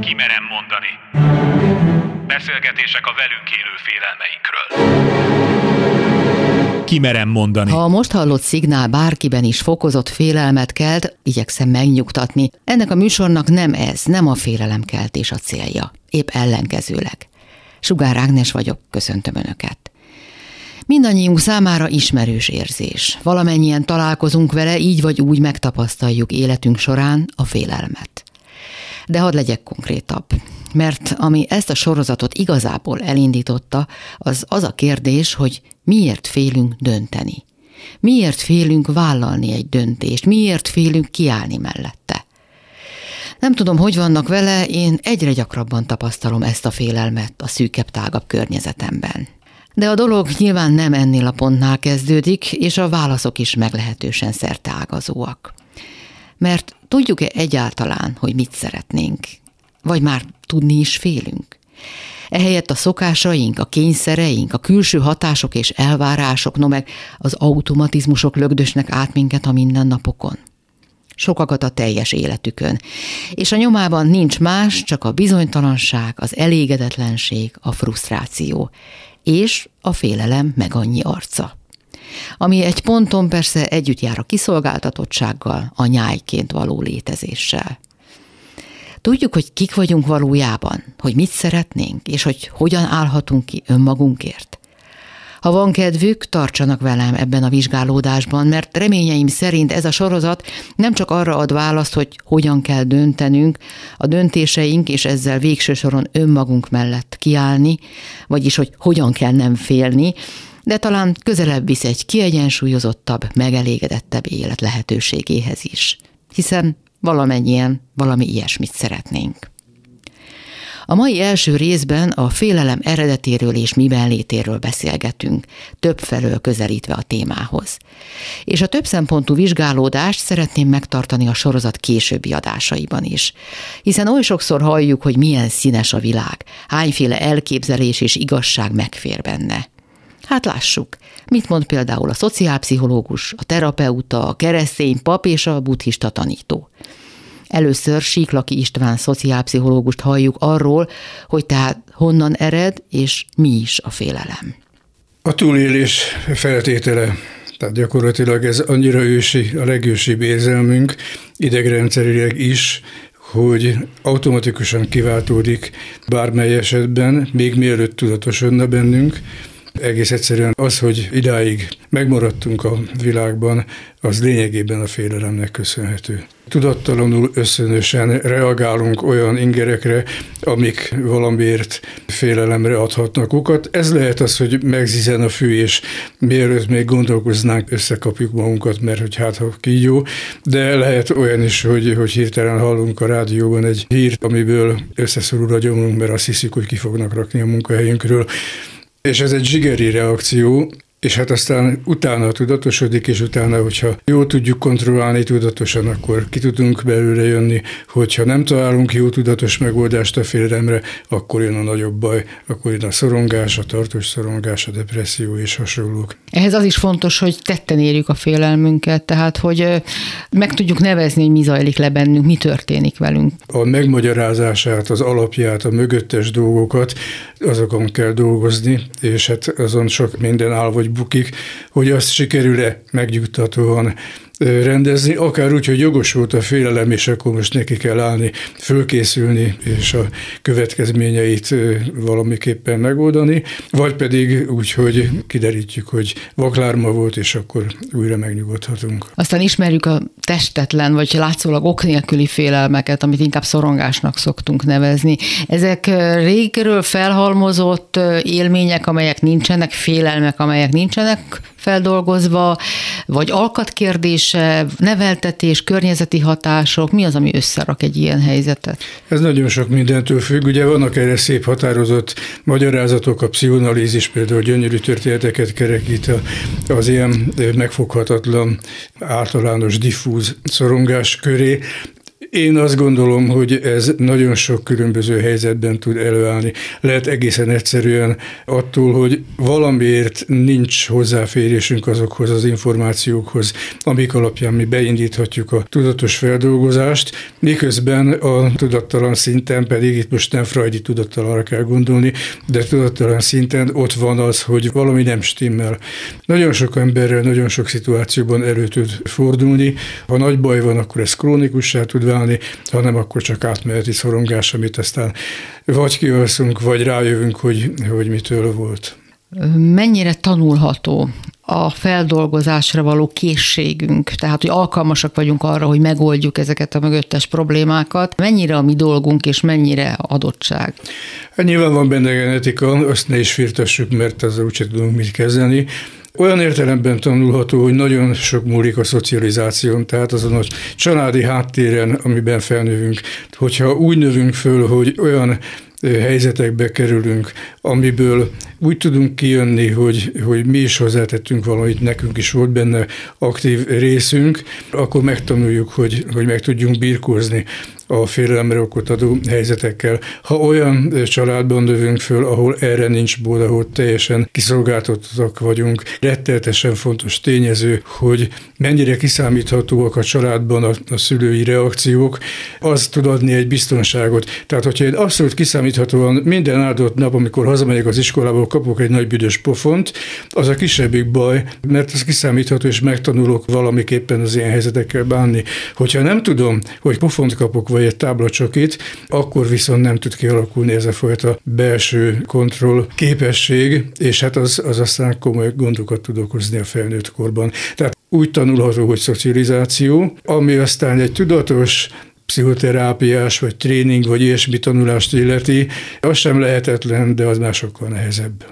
Kimerem mondani. Beszélgetések a velünk élő félelmeinkről. Kimerem mondani. Ha a most hallott szignál bárkiben is fokozott félelmet kelt, igyekszem megnyugtatni. Ennek a műsornak nem ez, nem a félelemkeltés a célja. Épp ellenkezőleg. Sugár Ágnes vagyok, köszöntöm Önöket. Mindannyiunk számára ismerős érzés. Valamennyien találkozunk vele, így vagy úgy megtapasztaljuk életünk során a félelmet. De hadd legyek konkrétabb, mert ami ezt a sorozatot igazából elindította, az az a kérdés, hogy miért félünk dönteni. Miért félünk vállalni egy döntést, miért félünk kiállni mellette. Nem tudom, hogy vannak vele, én egyre gyakrabban tapasztalom ezt a félelmet a szűkebb, tágabb környezetemben. De a dolog nyilván nem ennél a pontnál kezdődik, és a válaszok is meglehetősen szerteágazóak. Mert tudjuk-e egyáltalán, hogy mit szeretnénk? Vagy már tudni is félünk? Ehelyett a szokásaink, a kényszereink, a külső hatások és elvárások, no meg az automatizmusok lögdösnek át minket a mindennapokon. Sokakat a teljes életükön. És a nyomában nincs más, csak a bizonytalanság, az elégedetlenség, a frusztráció és a félelem meg annyi arca. Ami egy ponton persze együtt jár a kiszolgáltatottsággal, a nyájként való létezéssel. Tudjuk, hogy kik vagyunk valójában, hogy mit szeretnénk, és hogy hogyan állhatunk ki önmagunkért. Ha van kedvük, tartsanak velem ebben a vizsgálódásban, mert reményeim szerint ez a sorozat nem csak arra ad választ, hogy hogyan kell döntenünk, a döntéseink és ezzel végső soron önmagunk mellett kiállni, vagyis hogy hogyan kell nem félni, de talán közelebb visz egy kiegyensúlyozottabb, megelégedettebb élet lehetőségéhez is. Hiszen valamennyien valami ilyesmit szeretnénk. A mai első részben a félelem eredetéről és miben létéről beszélgetünk, több felől közelítve a témához. És a több szempontú vizsgálódást szeretném megtartani a sorozat későbbi adásaiban is. Hiszen oly sokszor halljuk, hogy milyen színes a világ, hányféle elképzelés és igazság megfér benne. Hát lássuk, mit mond például a szociálpszichológus, a terapeuta, a keresztény pap és a buddhista tanító. Először Síklaki István szociálpszichológust halljuk arról, hogy tehát honnan ered és mi is a félelem. A túlélés feltétele tehát gyakorlatilag ez annyira ősi, a legősibb érzelmünk, idegrendszerileg is, hogy automatikusan kiváltódik bármely esetben, még mielőtt tudatosodna bennünk, egész egyszerűen az, hogy idáig megmaradtunk a világban, az lényegében a félelemnek köszönhető. Tudattalanul összönösen reagálunk olyan ingerekre, amik valamiért félelemre adhatnak okat. Ez lehet az, hogy megzizen a fű, és mielőtt még gondolkoznánk, összekapjuk magunkat, mert hogy hát ha kígyó, de lehet olyan is, hogy, hogy hirtelen hallunk a rádióban egy hírt, amiből összeszorul a gyomrunk, mert azt hiszik, hogy ki fognak rakni a munkahelyünkről. És ez egy zsigeri reakció, és hát aztán utána tudatosodik, és utána, hogyha jól tudjuk kontrollálni tudatosan, akkor ki tudunk belőle jönni, hogyha nem találunk jó tudatos megoldást a félelemre, akkor jön a nagyobb baj, akkor jön a szorongás, a tartós szorongás, a depresszió és hasonlók. Ehhez az is fontos, hogy tetten érjük a félelmünket, tehát hogy meg tudjuk nevezni, hogy mi zajlik le bennünk, mi történik velünk. A megmagyarázását, az alapját, a mögöttes dolgokat, azokon kell dolgozni, és hát azon sok minden áll vagy bukik, hogy azt sikerül-e megnyugtatóan rendezni, akár úgy, hogy jogos volt a félelem, és akkor most neki kell állni, fölkészülni, és a következményeit valamiképpen megoldani, vagy pedig úgy, hogy kiderítjük, hogy vaklárma volt, és akkor újra megnyugodhatunk. Aztán ismerjük a testetlen, vagy látszólag ok nélküli félelmeket, amit inkább szorongásnak szoktunk nevezni. Ezek régről felhalmozott élmények, amelyek nincsenek, félelmek, amelyek nincsenek feldolgozva, vagy alkatkérdése, neveltetés, környezeti hatások, mi az, ami összerak egy ilyen helyzetet? Ez nagyon sok mindentől függ. Ugye vannak erre szép határozott magyarázatok, a pszichonalízis például gyönyörű történeteket kerekít az ilyen megfoghatatlan, általános diffúz szorongás köré, Én azt gondolom, hogy ez nagyon sok különböző helyzetben tud előállni. Lehet egészen egyszerűen attól, hogy valamiért nincs hozzáférésünk azokhoz az információkhoz, amik alapján mi beindíthatjuk a tudatos feldolgozást, miközben a tudattalan szinten pedig itt most nem frajdi tudattalanra kell gondolni, de tudattalan szinten ott van az, hogy valami nem stimmel. Nagyon sok emberrel, nagyon sok szituációban elő tud fordulni. Ha nagy baj van, akkor ez krónikussá tud válni, ha nem, akkor csak átmeneti szorongás, amit aztán vagy kialszunk, vagy rájövünk, hogy, hogy mitől volt. Mennyire tanulható a feldolgozásra való készségünk, tehát hogy alkalmasak vagyunk arra, hogy megoldjuk ezeket a mögöttes problémákat, mennyire a mi dolgunk és mennyire adottság? Hát nyilván van benne genetika, azt ne is firtassuk, mert ezzel úgyse tudunk mit kezdeni, olyan értelemben tanulható, hogy nagyon sok múlik a szocializáción, tehát azon a családi háttéren, amiben felnövünk. Hogyha úgy növünk föl, hogy olyan helyzetekbe kerülünk, amiből úgy tudunk kijönni, hogy, hogy mi is hozzátettünk valamit, nekünk is volt benne aktív részünk, akkor megtanuljuk, hogy, hogy meg tudjunk birkózni a félelemre adó helyzetekkel. Ha olyan családban növünk föl, ahol erre nincs bód, ahol teljesen kiszolgáltatottak vagyunk, retteltesen fontos tényező, hogy mennyire kiszámíthatóak a családban a, a szülői reakciók, az tud adni egy biztonságot. Tehát, hogyha én abszolút kiszámíthatóan minden áldott nap, amikor hazamegyek az iskolából, kapok egy nagy büdös pofont, az a kisebbik baj, mert az kiszámítható, és megtanulok valamiképpen az ilyen helyzetekkel bánni. Hogyha nem tudom, hogy pofont kapok, vagy egy táblacsokit, akkor viszont nem tud kialakulni ez a fajta belső kontroll képesség, és hát az, az aztán komoly gondokat tud okozni a felnőtt korban. Tehát úgy tanulható, hogy szocializáció, ami aztán egy tudatos pszichoterápiás, vagy tréning, vagy ilyesmi tanulást illeti, az sem lehetetlen, de az már sokkal nehezebb.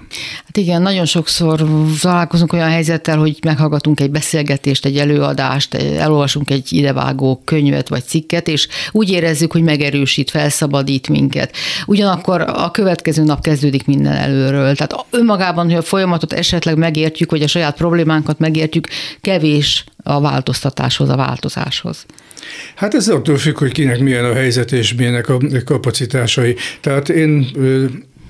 Hát igen, nagyon sokszor találkozunk olyan helyzettel, hogy meghallgatunk egy beszélgetést, egy előadást, elolvasunk egy idevágó könyvet vagy cikket, és úgy érezzük, hogy megerősít, felszabadít minket. Ugyanakkor a következő nap kezdődik minden előről. Tehát önmagában, hogy a folyamatot esetleg megértjük, vagy a saját problémánkat megértjük, kevés a változtatáshoz, a változáshoz. Hát ez attól függ, hogy kinek milyen a helyzet és milyenek a kapacitásai. Tehát én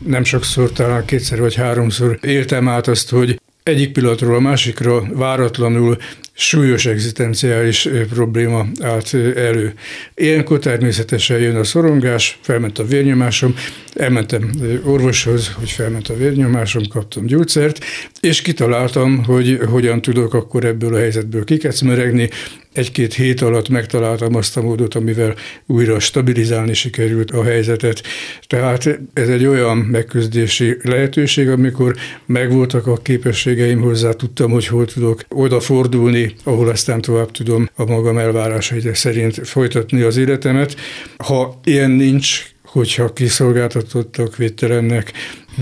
nem sokszor, talán kétszer vagy háromszor éltem át azt, hogy egyik pillanatról a másikra váratlanul súlyos egzisztenciális probléma állt elő. Ilyenkor természetesen jön a szorongás, felment a vérnyomásom, elmentem orvoshoz, hogy felment a vérnyomásom, kaptam gyógyszert, és kitaláltam, hogy hogyan tudok akkor ebből a helyzetből kikecmeregni, egy-két hét alatt megtaláltam azt a módot, amivel újra stabilizálni sikerült a helyzetet. Tehát ez egy olyan megküzdési lehetőség, amikor megvoltak a képességeim hozzá, tudtam, hogy hol tudok odafordulni, ahol aztán tovább tudom a magam elvárásai szerint folytatni az életemet. Ha ilyen nincs, hogyha kiszolgáltatottak, védtelennek,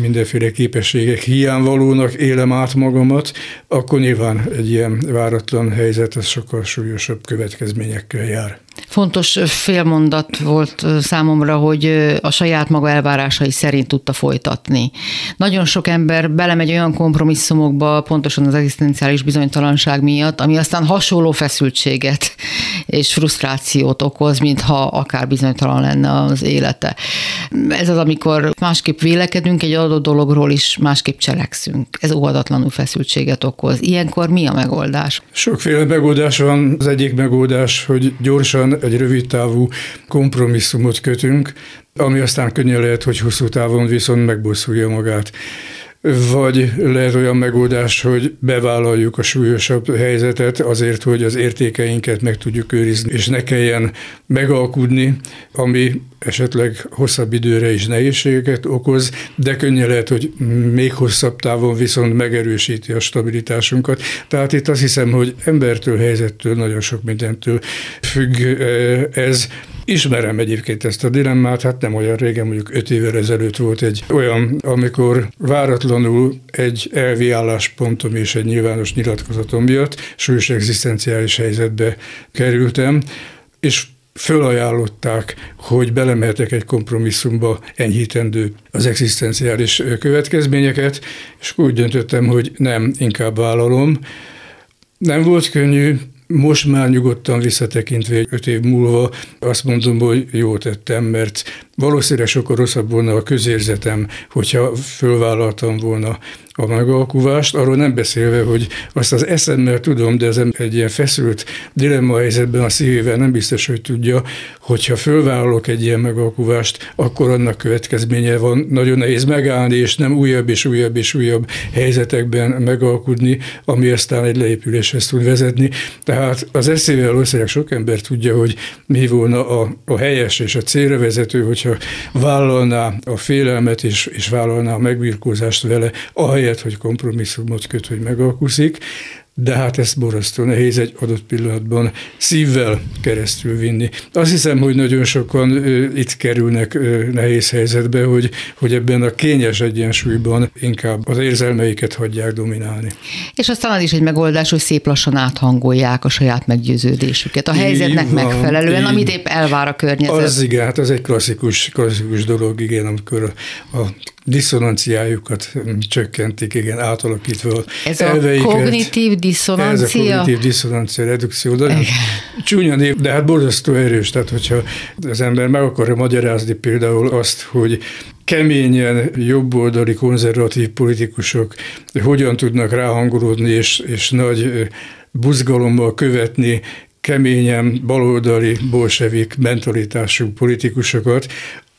mindenféle képességek hiányvalónak élem át magamat, akkor nyilván egy ilyen váratlan helyzet az sokkal súlyosabb következményekkel jár. Fontos félmondat volt számomra, hogy a saját maga elvárásai szerint tudta folytatni. Nagyon sok ember belemegy olyan kompromisszumokba, pontosan az egzisztenciális bizonytalanság miatt, ami aztán hasonló feszültséget és frusztrációt okoz, mintha akár bizonytalan lenne az élete. Ez az, amikor másképp vélekedünk egy adott dologról is, másképp cselekszünk. Ez óvadatlanul feszültséget okoz. Ilyenkor mi a megoldás? Sokféle megoldás van. Az egyik megoldás, hogy gyorsan egy rövid távú kompromisszumot kötünk, ami aztán könnyen lehet, hogy hosszú távon viszont megbosszulja magát vagy lehet olyan megoldás, hogy bevállaljuk a súlyosabb helyzetet azért, hogy az értékeinket meg tudjuk őrizni, és ne kelljen megalkudni, ami esetleg hosszabb időre is nehézségeket okoz, de könnyen lehet, hogy még hosszabb távon viszont megerősíti a stabilitásunkat. Tehát itt azt hiszem, hogy embertől, helyzettől, nagyon sok mindentől függ eh, ez. Ismerem egyébként ezt a dilemmát, hát nem olyan régen, mondjuk öt évvel ezelőtt volt egy olyan, amikor váratlanul egy elvi álláspontom és egy nyilvános nyilatkozatom miatt súlyos egzisztenciális helyzetbe kerültem, és fölajánlották, hogy belemehetek egy kompromisszumba enyhítendő az egzisztenciális következményeket, és úgy döntöttem, hogy nem, inkább vállalom. Nem volt könnyű, most már nyugodtan visszatekintve öt év múlva azt mondom, hogy jó tettem, mert valószínűleg sokkal rosszabb volna a közérzetem, hogyha fölvállaltam volna a megalkuvást, arról nem beszélve, hogy azt az eszemmel tudom, de ez egy ilyen feszült dilemma helyzetben a szívével nem biztos, hogy tudja, hogyha fölvállalok egy ilyen megalkuvást, akkor annak következménye van. Nagyon nehéz megállni, és nem újabb és újabb és újabb helyzetekben megalkudni, ami aztán egy leépüléshez tud vezetni. Tehát az eszével valószínűleg sok ember tudja, hogy mi volna a, a helyes és a célra vezető, hogyha vállalná a félelmet és, és vállalná a megbirkózást vele, ahelyett, hogy kompromisszumot köt, hogy megalkuszik, de hát ezt borzasztó nehéz egy adott pillanatban szívvel keresztül vinni. Azt hiszem, hogy nagyon sokan itt kerülnek nehéz helyzetbe, hogy, hogy ebben a kényes egyensúlyban inkább az érzelmeiket hagyják dominálni. És aztán az is egy megoldás, hogy szép lassan áthangolják a saját meggyőződésüket a helyzetnek van, megfelelően, így, amit épp elvár a környezet. Az igen, hát az egy klasszikus, klasszikus dolog, igen, amikor a diszonanciájukat csökkentik, igen, átalakítva Ez elveiket. a kognitív diszonancia? Ez a kognitív diszonancia redukció, de csúnya név, de hát borzasztó erős, tehát hogyha az ember meg akarja magyarázni például azt, hogy keményen jobboldali konzervatív politikusok hogyan tudnak ráhangolódni és, és nagy buzgalommal követni keményen baloldali bolsevik mentalitású politikusokat,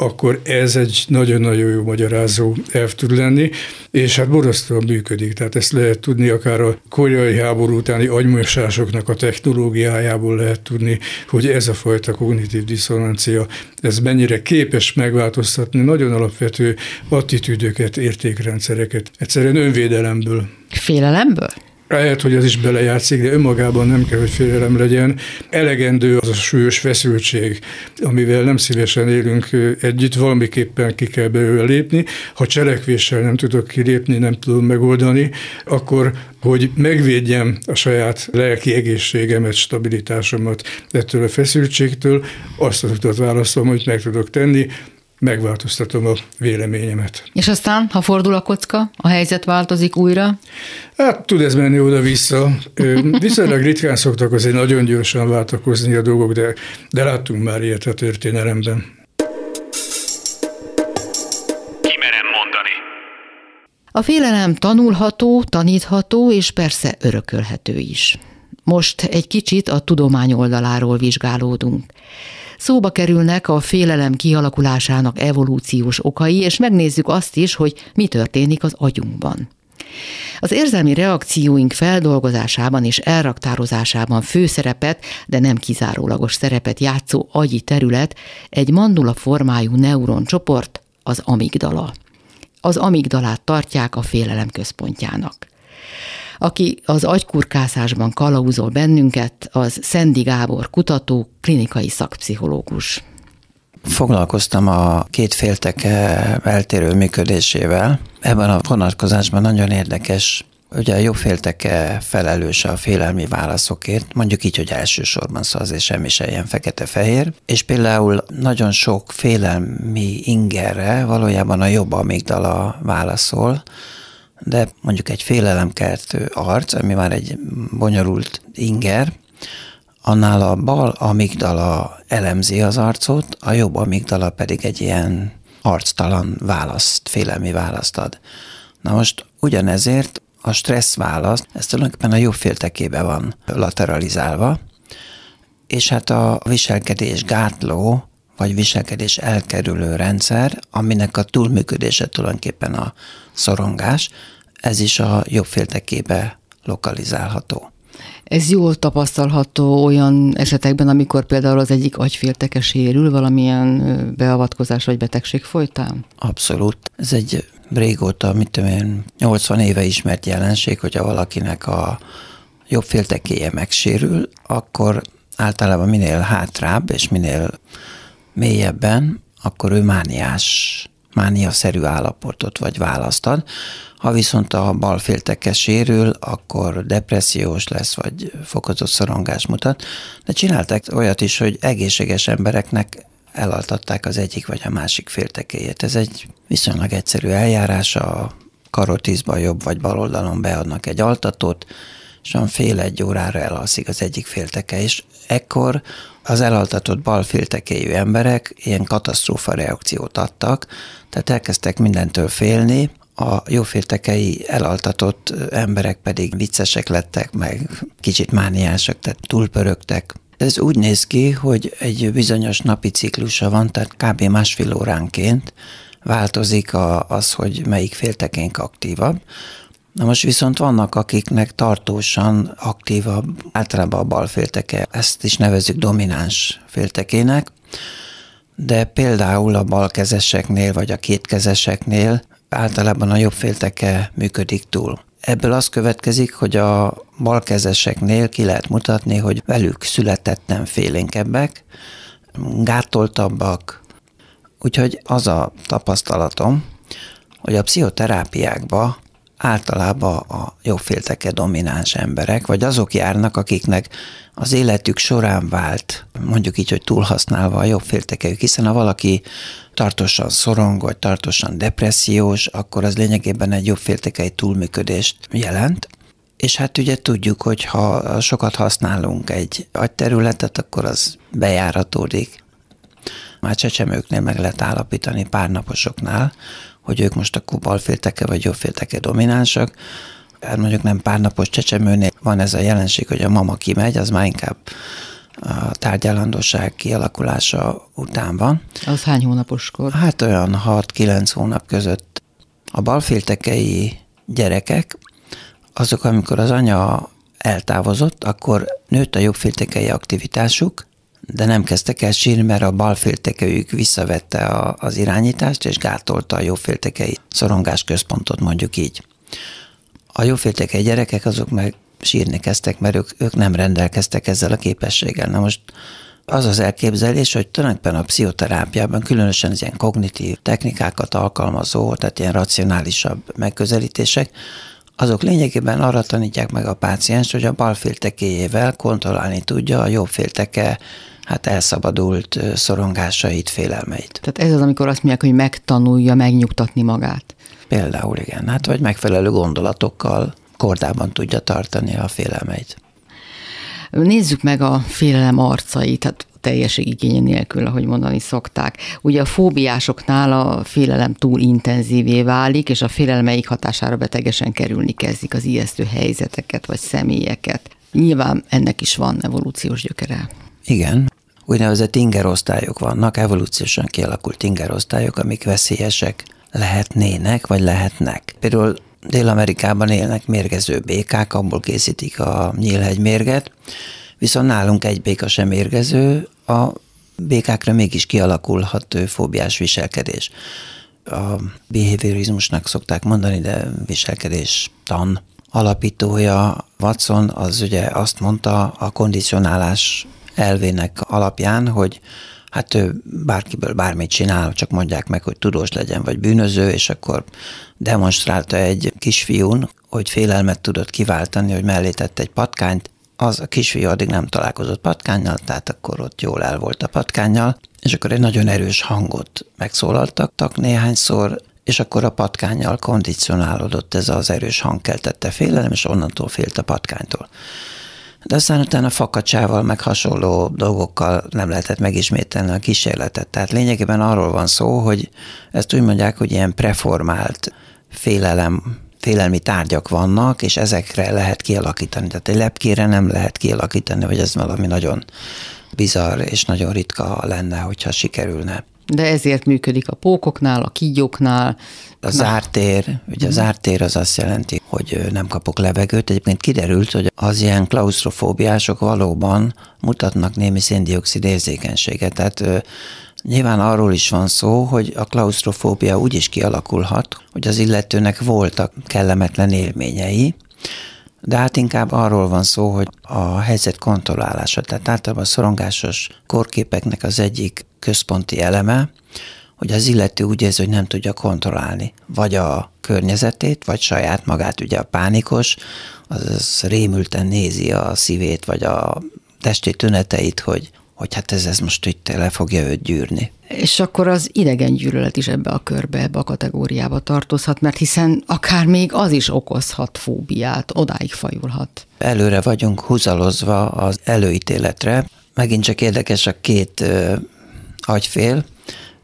akkor ez egy nagyon-nagyon jó magyarázó elv tud lenni, és hát borzasztóan működik. Tehát ezt lehet tudni akár a koreai háború utáni agymosásoknak a technológiájából lehet tudni, hogy ez a fajta kognitív diszonancia, ez mennyire képes megváltoztatni nagyon alapvető attitűdöket, értékrendszereket, egyszerűen önvédelemből. Félelemből? Lehet, hogy ez is belejátszik, de önmagában nem kell, hogy félelem legyen. Elegendő az a súlyos feszültség, amivel nem szívesen élünk együtt, valamiképpen ki kell belőle lépni. Ha cselekvéssel nem tudok kilépni, nem tudom megoldani, akkor hogy megvédjem a saját lelki egészségemet, stabilitásomat ettől a feszültségtől, azt az utat választom, hogy meg tudok tenni, megváltoztatom a véleményemet. És aztán, ha fordul a kocka, a helyzet változik újra? Hát tud ez menni oda-vissza. Viszonylag ritkán szoktak azért nagyon gyorsan váltakozni a dolgok, de, de láttunk már ilyet a történelemben. A félelem tanulható, tanítható és persze örökölhető is. Most egy kicsit a tudomány oldaláról vizsgálódunk. Szóba kerülnek a félelem kialakulásának evolúciós okai, és megnézzük azt is, hogy mi történik az agyunkban. Az érzelmi reakcióink feldolgozásában és elraktározásában főszerepet, de nem kizárólagos szerepet játszó agyi terület egy mandula formájú neuroncsoport, az amigdala. Az amigdalát tartják a félelem központjának. Aki az agykurkászásban kalauzol bennünket, az Szendi Gábor kutató, klinikai szakpszichológus. Foglalkoztam a két féltek eltérő működésével. Ebben a vonatkozásban nagyon érdekes Ugye a jobb félteke felelős a félelmi válaszokért, mondjuk így, hogy elsősorban szóval azért semmi se ilyen fekete-fehér, és például nagyon sok félelmi ingerre valójában a jobb amigdala válaszol, de mondjuk egy félelemkeltő arc, ami már egy bonyolult inger, annál a bal amigdala elemzi az arcot, a jobb amigdala pedig egy ilyen arctalan választ, félelmi választ ad. Na most ugyanezért a stressz válasz, ez tulajdonképpen a jobb féltekébe van lateralizálva, és hát a viselkedés gátló, vagy viselkedés elkerülő rendszer, aminek a túlműködése tulajdonképpen a szorongás, ez is a jobb féltekébe lokalizálható. Ez jól tapasztalható olyan esetekben, amikor például az egyik agyfélteke sérül valamilyen beavatkozás vagy betegség folytán? Abszolút. Ez egy régóta, mit tudom én, 80 éve ismert jelenség, hogyha valakinek a jobb féltekéje megsérül, akkor általában minél hátrább és minél mélyebben, akkor ő mániás, mániaszerű állapotot vagy választad. Ha viszont a bal félteke sérül, akkor depressziós lesz, vagy fokozott szorongás mutat. De csináltak olyat is, hogy egészséges embereknek elaltatták az egyik vagy a másik féltekéjét. Ez egy viszonylag egyszerű eljárás, a karotizba jobb vagy bal oldalon beadnak egy altatót, és van fél egy órára elalszik az egyik félteke, és ekkor az elaltatott bal féltekéjű emberek ilyen katasztrófa reakciót adtak, tehát elkezdtek mindentől félni, a jóféltekei elaltatott emberek pedig viccesek lettek, meg kicsit mániásak, tehát túlpörögtek. Ez úgy néz ki, hogy egy bizonyos napi ciklusa van, tehát kb. másfél óránként változik a, az, hogy melyik féltekénk aktívabb. Na most viszont vannak, akiknek tartósan aktívabb, általában a bal félteke, ezt is nevezzük domináns féltekének, de például a balkezeseknél vagy a kétkezeseknél általában a jobb félteke működik túl. Ebből az következik, hogy a balkezeseknél ki lehet mutatni, hogy velük születettem félénkebbek, gátoltabbak, úgyhogy az a tapasztalatom, hogy a pszichoterápiákba általában a jobbfélteke domináns emberek, vagy azok járnak, akiknek az életük során vált, mondjuk így, hogy túlhasználva a jobbféltekejük, hiszen ha valaki tartósan szorong, vagy tartósan depressziós, akkor az lényegében egy jobbféltekei túlműködést jelent, és hát ugye tudjuk, hogy ha sokat használunk egy agyterületet, akkor az bejáratódik. Már csecsemőknél meg lehet állapítani párnaposoknál, hogy ők most akkor balfélteke vagy jobbfélteke dominánsak. Hát mondjuk nem párnapos csecsemőnél van ez a jelenség, hogy a mama kimegy, az már inkább a tárgyalandóság kialakulása után van. Az hány hónapos kor? Hát olyan 6-9 hónap között. A balféltekei gyerekek, azok, amikor az anya eltávozott, akkor nőtt a jobbféltekei aktivitásuk, de nem kezdtek el sírni, mert a bal féltekejük visszavette a, az irányítást, és gátolta a jobb féltekei szorongás központot, mondjuk így. A jobb gyerekek azok meg sírni kezdtek, mert ők, ők nem rendelkeztek ezzel a képességgel. Na most az az elképzelés, hogy tulajdonképpen a pszichoterápiában, különösen az ilyen kognitív technikákat alkalmazó, tehát ilyen racionálisabb megközelítések, azok lényegében arra tanítják meg a páciens, hogy a bal féltekéjével kontrollálni tudja a jobb félteke hát elszabadult szorongásait, félelmeit. Tehát ez az, amikor azt mondják, hogy megtanulja megnyugtatni magát. Például igen, hát vagy megfelelő gondolatokkal kordában tudja tartani a félelmeit. Nézzük meg a félelem arcait, hát teljesség igénye nélkül, ahogy mondani szokták. Ugye a fóbiásoknál a félelem túl intenzívé válik, és a félelmeik hatására betegesen kerülni kezdik az ijesztő helyzeteket vagy személyeket. Nyilván ennek is van evolúciós gyökere. Igen, úgynevezett ingerosztályok vannak, evolúciósan kialakult ingerosztályok, amik veszélyesek lehetnének, vagy lehetnek. Például Dél-Amerikában élnek mérgező békák, abból készítik a nyílhegy mérget, viszont nálunk egy béka sem mérgező, a békákra mégis kialakulhat fóbiás viselkedés. A behaviorizmusnak szokták mondani, de viselkedés tan alapítója Watson az ugye azt mondta a kondicionálás elvének alapján, hogy hát ő bárkiből bármit csinál, csak mondják meg, hogy tudós legyen, vagy bűnöző, és akkor demonstrálta egy kisfiún, hogy félelmet tudott kiváltani, hogy mellé tett egy patkányt, az a kisfiú addig nem találkozott patkányjal, tehát akkor ott jól el volt a patkányjal, és akkor egy nagyon erős hangot megszólaltak néhányszor, és akkor a patkányjal kondicionálódott ez az erős hangkeltette félelem, és onnantól félt a patkánytól de aztán utána fakacsával, meg hasonló dolgokkal nem lehetett megismételni a kísérletet. Tehát lényegében arról van szó, hogy ezt úgy mondják, hogy ilyen preformált félelem, félelmi tárgyak vannak, és ezekre lehet kialakítani. Tehát egy lepkére nem lehet kialakítani, vagy ez valami nagyon bizarr és nagyon ritka lenne, hogyha sikerülne. De ezért működik a pókoknál, a kígyóknál. A zártér, ugye a mhm. zártér az azt jelenti, hogy nem kapok levegőt. Egyébként kiderült, hogy az ilyen klaustrofóbiások valóban mutatnak némi széndiokszid érzékenységet. Tehát Nyilván arról is van szó, hogy a klaustrofóbia úgy is kialakulhat, hogy az illetőnek voltak kellemetlen élményei, de hát inkább arról van szó, hogy a helyzet kontrollálása, tehát általában a szorongásos korképeknek az egyik központi eleme, hogy az illető úgy érzi, hogy nem tudja kontrollálni, vagy a környezetét, vagy saját magát, ugye a pánikos, az rémülten nézi a szívét, vagy a testi tüneteit, hogy hogy hát ez, ez most itt le fogja őt gyűrni. És akkor az idegen gyűlölet is ebbe a körbe, ebbe a kategóriába tartozhat, mert hiszen akár még az is okozhat fóbiát, odáig fajulhat. Előre vagyunk húzalozva az előítéletre. Megint csak érdekes a két agyfél.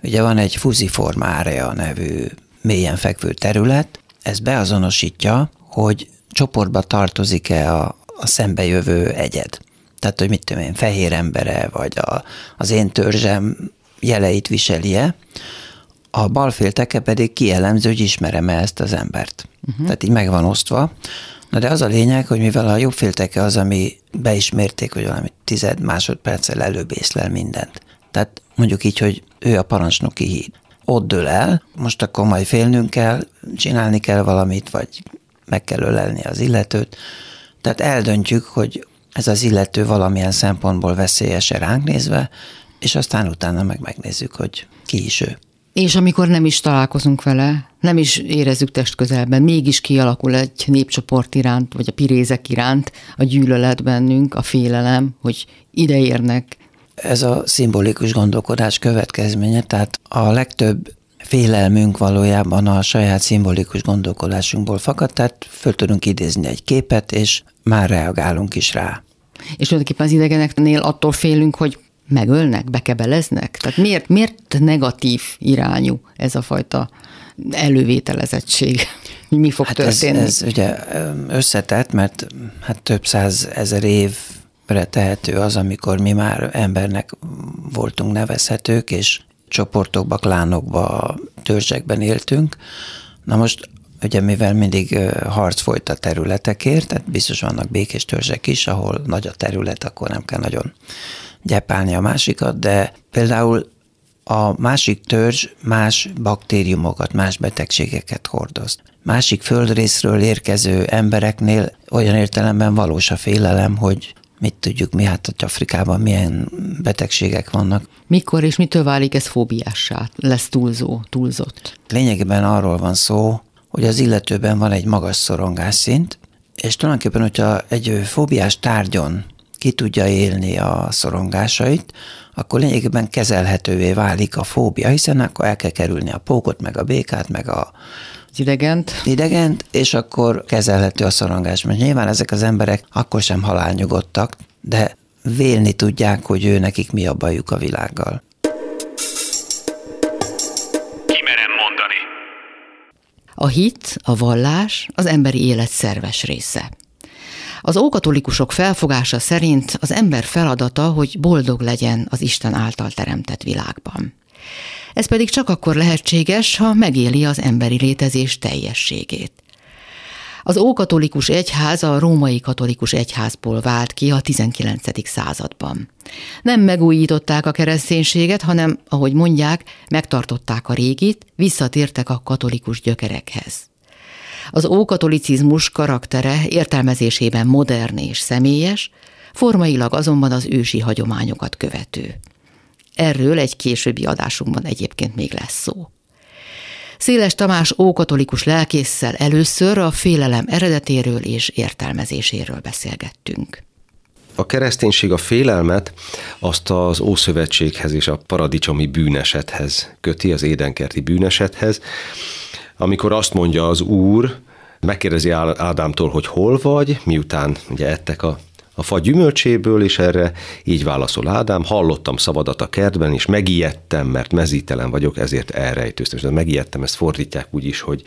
Ugye van egy fuziformárea nevű mélyen fekvő terület, ez beazonosítja, hogy csoportba tartozik-e a, a szembejövő egyed. Tehát, hogy mit tudom én, fehér embere, vagy a, az én törzsem jeleit viselje, a balfélteke pedig kielemző, hogy ismerem-e ezt az embert. Uh-huh. Tehát így meg van osztva. Na de az a lényeg, hogy mivel a jobb félteke az, ami beismérték, hogy valami tized másodperccel előbb észlel mindent. Tehát mondjuk így, hogy ő a parancsnoki híd. Ott dől el, most akkor majd félnünk kell, csinálni kell valamit, vagy meg kell ölelni az illetőt. Tehát eldöntjük, hogy ez az illető valamilyen szempontból veszélyes ránk nézve, és aztán utána meg megnézzük, hogy ki is ő. És amikor nem is találkozunk vele, nem is érezzük test közelben, mégis kialakul egy népcsoport iránt, vagy a pirézek iránt a gyűlölet bennünk, a félelem, hogy ide érnek. Ez a szimbolikus gondolkodás következménye, tehát a legtöbb félelmünk valójában a saját szimbolikus gondolkodásunkból fakad, tehát föl tudunk idézni egy képet, és már reagálunk is rá. És tulajdonképpen az idegeneknél attól félünk, hogy megölnek, bekebeleznek? Tehát miért, miért negatív irányú ez a fajta elővételezettség? Mi fog hát történni? Ez, ez ugye összetett, mert hát több száz ezer évre tehető az, amikor mi már embernek voltunk nevezhetők, és csoportokba, klánokba, törzsekben éltünk. Na most ugye mivel mindig harc folyt a területekért, tehát biztos vannak békés törzsek is, ahol nagy a terület, akkor nem kell nagyon gyepálni a másikat, de például a másik törzs más baktériumokat, más betegségeket hordoz. Másik földrészről érkező embereknél olyan értelemben valós a félelem, hogy mit tudjuk mi, hát hogy Afrikában milyen betegségek vannak. Mikor és mitől válik ez fóbiássá? Lesz túlzó, túlzott? Lényegében arról van szó, hogy az illetőben van egy magas szorongásszint, és tulajdonképpen, hogyha egy fóbiás tárgyon ki tudja élni a szorongásait, akkor lényegében kezelhetővé válik a fóbia, hiszen akkor el kell kerülni a pókot, meg a békát, meg a idegent. Idegent, és akkor kezelhető a szorongás. Mert nyilván ezek az emberek akkor sem halálnyugodtak, de vélni tudják, hogy ő nekik mi a bajuk a világgal. Kimerem mondani. A hit, a vallás az emberi élet szerves része. Az ókatolikusok felfogása szerint az ember feladata, hogy boldog legyen az Isten által teremtett világban. Ez pedig csak akkor lehetséges, ha megéli az emberi létezés teljességét. Az ókatolikus egyház a római katolikus egyházból vált ki a 19. században. Nem megújították a kereszténységet, hanem, ahogy mondják, megtartották a régit, visszatértek a katolikus gyökerekhez. Az ókatolicizmus karaktere értelmezésében modern és személyes, formailag azonban az ősi hagyományokat követő. Erről egy későbbi adásunkban egyébként még lesz szó. Széles Tamás ókatolikus lelkésszel először a félelem eredetéről és értelmezéséről beszélgettünk. A kereszténység a félelmet azt az Ószövetséghez és a paradicsomi bűnesethez köti, az édenkerti bűnesethez, amikor azt mondja az Úr, megkérdezi Ádámtól, hogy hol vagy, miután ugye ettek a a fa gyümölcséből, és erre így válaszol Ádám, hallottam szavadat a kertben, és megijedtem, mert mezítelen vagyok, ezért elrejtőztem. És megijedtem, ezt fordítják úgy is, hogy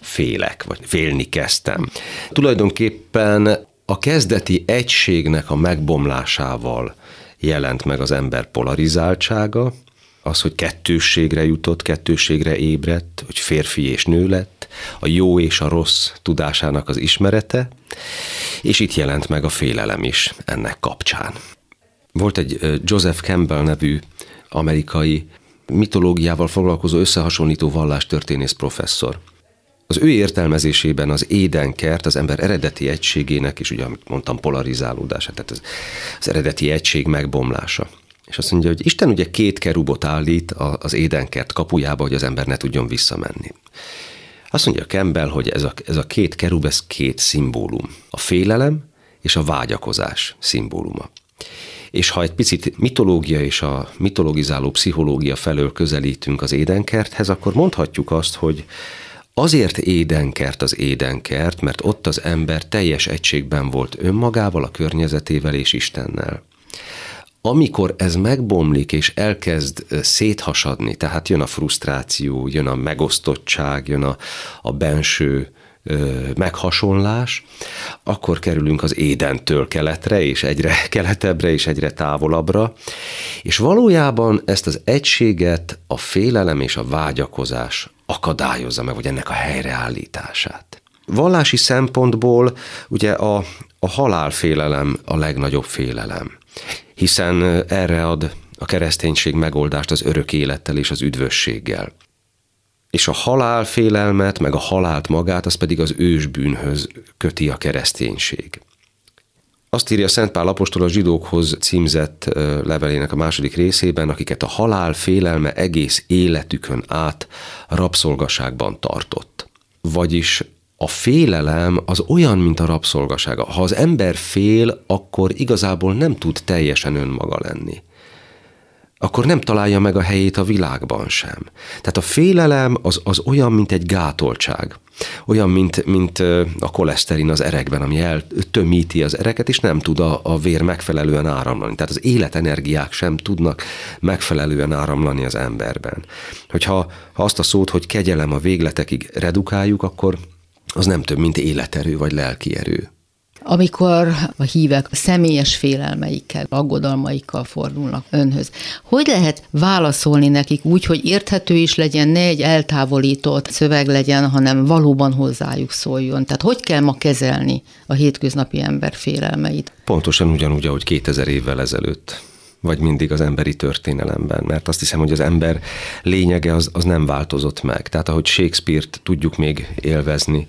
félek, vagy félni kezdtem. Tulajdonképpen a kezdeti egységnek a megbomlásával jelent meg az ember polarizáltsága, az, hogy kettősségre jutott, kettősségre ébredt, hogy férfi és nő lett, a jó és a rossz tudásának az ismerete, és itt jelent meg a félelem is ennek kapcsán. Volt egy Joseph Campbell nevű amerikai mitológiával foglalkozó összehasonlító vallástörténész professzor. Az ő értelmezésében az édenkert az ember eredeti egységének, és ugye, amit mondtam, polarizálódása, tehát az, az eredeti egység megbomlása. És azt mondja, hogy Isten ugye két kerubot állít az édenkert kapujába, hogy az ember ne tudjon visszamenni. Azt mondja Campbell, hogy ez a, ez a két kerub, ez két szimbólum. A félelem és a vágyakozás szimbóluma. És ha egy picit mitológia és a mitologizáló pszichológia felől közelítünk az édenkerthez, akkor mondhatjuk azt, hogy Azért édenkert az édenkert, mert ott az ember teljes egységben volt önmagával, a környezetével és Istennel. Amikor ez megbomlik és elkezd széthasadni, tehát jön a frusztráció, jön a megosztottság, jön a, a benső meghasonlás, akkor kerülünk az édentől keletre, és egyre keletebbre, és egyre távolabbra, és valójában ezt az egységet a félelem és a vágyakozás akadályozza meg, vagy ennek a helyreállítását. Vallási szempontból ugye a, a halálfélelem a legnagyobb félelem, hiszen erre ad a kereszténység megoldást az örök élettel és az üdvösséggel. És a halálfélelmet, meg a halált magát, az pedig az ősbűnhöz köti a kereszténység. Azt írja Szent Pál apostol a zsidókhoz címzett levelének a második részében, akiket a halál félelme egész életükön át rabszolgaságban tartott. Vagyis a félelem az olyan, mint a rabszolgasága. Ha az ember fél, akkor igazából nem tud teljesen önmaga lenni akkor nem találja meg a helyét a világban sem. Tehát a félelem az, az olyan, mint egy gátoltság. Olyan, mint, mint a koleszterin az erekben, ami eltömíti az ereket, és nem tud a, a vér megfelelően áramlani. Tehát az életenergiák sem tudnak megfelelően áramlani az emberben. Hogyha ha azt a szót, hogy kegyelem a végletekig redukáljuk, akkor az nem több, mint életerő vagy lelki erő amikor a hívek személyes félelmeikkel, aggodalmaikkal fordulnak önhöz. Hogy lehet válaszolni nekik úgy, hogy érthető is legyen, ne egy eltávolított szöveg legyen, hanem valóban hozzájuk szóljon? Tehát hogy kell ma kezelni a hétköznapi ember félelmeit? Pontosan ugyanúgy, ahogy 2000 évvel ezelőtt vagy mindig az emberi történelemben, mert azt hiszem, hogy az ember lényege az, az nem változott meg. Tehát ahogy Shakespeare-t tudjuk még élvezni,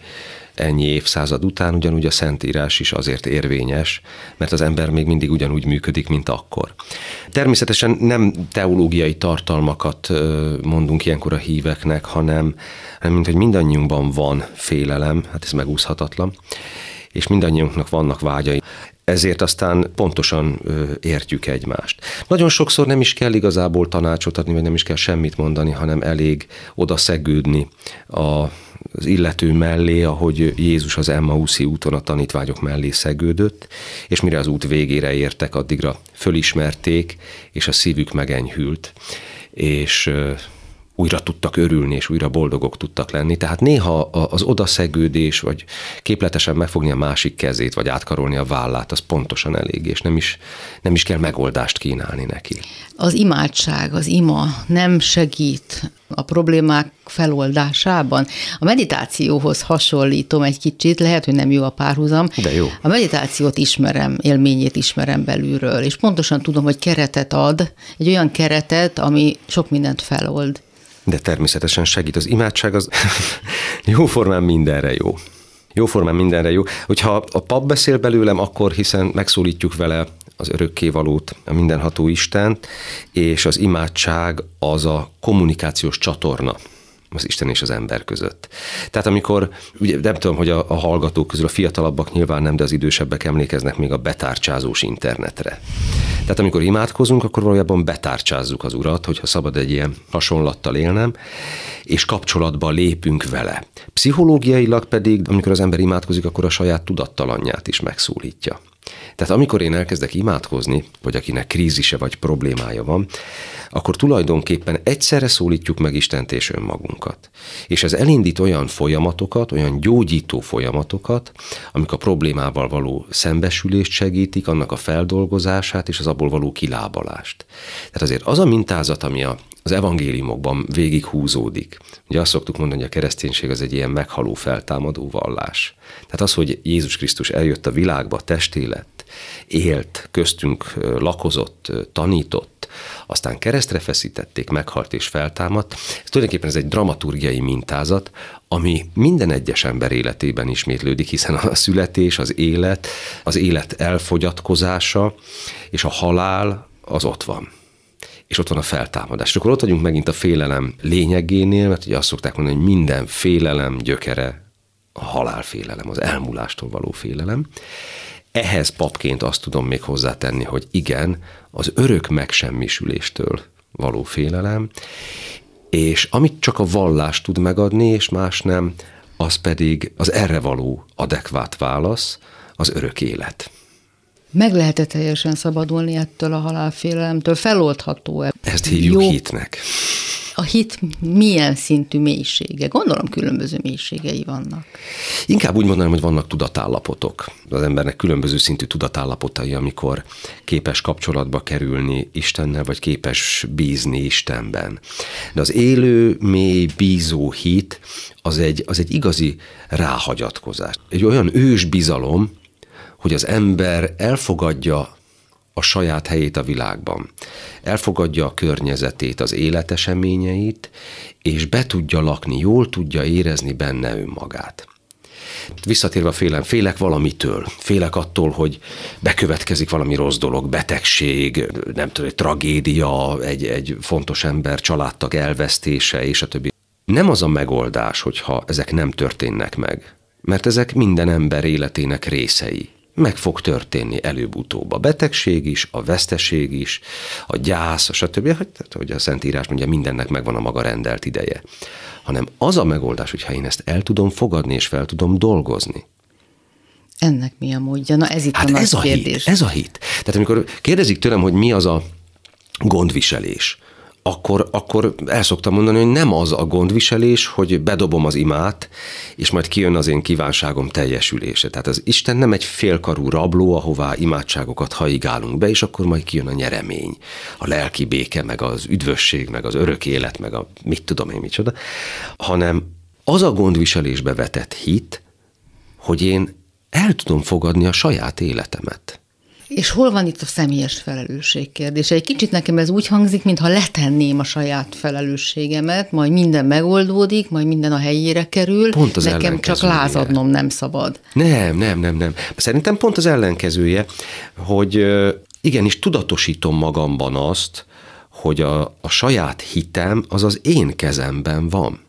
ennyi évszázad után ugyanúgy a Szentírás is azért érvényes, mert az ember még mindig ugyanúgy működik, mint akkor. Természetesen nem teológiai tartalmakat mondunk ilyenkor a híveknek, hanem, hanem mint hogy mindannyiunkban van félelem, hát ez megúszhatatlan, és mindannyiunknak vannak vágyai ezért aztán pontosan értjük egymást. Nagyon sokszor nem is kell igazából tanácsot adni, vagy nem is kell semmit mondani, hanem elég oda szegődni a az illető mellé, ahogy Jézus az Emmauszi úton a tanítványok mellé szegődött, és mire az út végére értek, addigra fölismerték, és a szívük megenyhült, és újra tudtak örülni, és újra boldogok tudtak lenni. Tehát néha az odaszegődés, vagy képletesen megfogni a másik kezét, vagy átkarolni a vállát, az pontosan elég, és nem is, nem is kell megoldást kínálni neki. Az imádság, az ima nem segít a problémák feloldásában. A meditációhoz hasonlítom egy kicsit, lehet, hogy nem jó a párhuzam. De jó. A meditációt ismerem, élményét ismerem belülről, és pontosan tudom, hogy keretet ad, egy olyan keretet, ami sok mindent felold de természetesen segít. Az imádság az jóformán mindenre jó. Jóformán mindenre jó. Hogyha a pap beszél belőlem, akkor hiszen megszólítjuk vele az örökkévalót, a mindenható Istent, és az imádság az a kommunikációs csatorna az Isten és az ember között. Tehát amikor, ugye nem tudom, hogy a, a hallgatók közül a fiatalabbak nyilván nem, de az idősebbek emlékeznek még a betárcsázós internetre. Tehát amikor imádkozunk, akkor valójában betárcsázzuk az Urat, hogyha szabad egy ilyen hasonlattal élnem, és kapcsolatba lépünk vele. Pszichológiailag pedig, amikor az ember imádkozik, akkor a saját tudattalanját is megszólítja. Tehát amikor én elkezdek imádkozni, vagy akinek krízise vagy problémája van, akkor tulajdonképpen egyszerre szólítjuk meg Istent és önmagunkat. És ez elindít olyan folyamatokat, olyan gyógyító folyamatokat, amik a problémával való szembesülést segítik, annak a feldolgozását és az abból való kilábalást. Tehát azért az a mintázat, ami a az evangéliumokban végig húzódik. Ugye azt szoktuk mondani, hogy a kereszténység az egy ilyen meghaló feltámadó vallás. Tehát az, hogy Jézus Krisztus eljött a világba, testé lett, élt, köztünk lakozott, tanított, aztán keresztre feszítették, meghalt és feltámadt. Ez tulajdonképpen ez egy dramaturgiai mintázat, ami minden egyes ember életében ismétlődik, hiszen a születés, az élet, az élet elfogyatkozása és a halál az ott van és ott van a feltámadás. És akkor ott vagyunk megint a félelem lényegénél, mert ugye azt szokták mondani, hogy minden félelem gyökere a halálfélelem, az elmúlástól való félelem. Ehhez papként azt tudom még hozzátenni, hogy igen, az örök megsemmisüléstől való félelem, és amit csak a vallás tud megadni, és más nem, az pedig az erre való adekvát válasz, az örök élet. Meg lehet -e teljesen szabadulni ettől a halálfélelemtől? Feloldható-e? Ezt hívjuk Jó. hitnek a hit milyen szintű mélysége? Gondolom különböző mélységei vannak. Inkább úgy mondanám, hogy vannak tudatállapotok. Az embernek különböző szintű tudatállapotai, amikor képes kapcsolatba kerülni Istennel, vagy képes bízni Istenben. De az élő, mély, bízó hit az egy, az egy igazi ráhagyatkozás. Egy olyan ős bizalom, hogy az ember elfogadja a saját helyét a világban. Elfogadja a környezetét, az életeseményeit, és be tudja lakni, jól tudja érezni benne önmagát. Visszatérve a félem, félek valamitől. Félek attól, hogy bekövetkezik valami rossz dolog, betegség, nem tudom, egy tragédia, egy, egy fontos ember, családtag elvesztése, és a többi. Nem az a megoldás, hogyha ezek nem történnek meg, mert ezek minden ember életének részei meg fog történni előbb-utóbb. A betegség is, a veszteség is, a gyász, stb. Tehát, hogy a Szentírás mondja, mindennek megvan a maga rendelt ideje. Hanem az a megoldás, hogyha én ezt el tudom fogadni és fel tudom dolgozni. Ennek mi a módja? Na ez itt hát a ez a kérdés. Hit, ez a hit. Tehát amikor kérdezik tőlem, hogy mi az a gondviselés, akkor, akkor el szoktam mondani, hogy nem az a gondviselés, hogy bedobom az imát, és majd kijön az én kívánságom teljesülése. Tehát az Isten nem egy félkarú rabló, ahová imádságokat haigálunk be, és akkor majd kijön a nyeremény, a lelki béke, meg az üdvösség, meg az örök élet, meg a mit tudom én micsoda, hanem az a gondviselésbe vetett hit, hogy én el tudom fogadni a saját életemet. És hol van itt a személyes felelősség kérdése? Egy kicsit nekem ez úgy hangzik, mintha letenném a saját felelősségemet, majd minden megoldódik, majd minden a helyére kerül. Pont az nekem csak lázadnom nem szabad. Nem, nem, nem, nem. Szerintem pont az ellenkezője, hogy igenis tudatosítom magamban azt, hogy a, a saját hitem az az én kezemben van.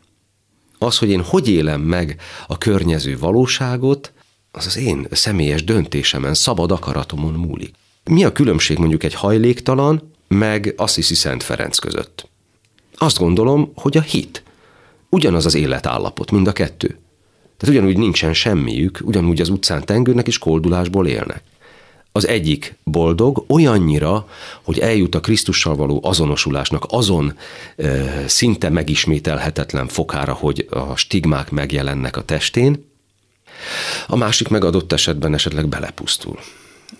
Az, hogy én hogy élem meg a környező valóságot, az az én személyes döntésemen, szabad akaratomon múlik. Mi a különbség mondjuk egy hajléktalan, meg Assisi Szent Ferenc között? Azt gondolom, hogy a hit. Ugyanaz az életállapot, mind a kettő. Tehát ugyanúgy nincsen semmiük, ugyanúgy az utcán tengődnek és koldulásból élnek. Az egyik boldog olyannyira, hogy eljut a Krisztussal való azonosulásnak azon ö, szinte megismételhetetlen fokára, hogy a stigmák megjelennek a testén, a másik megadott esetben esetleg belepusztul.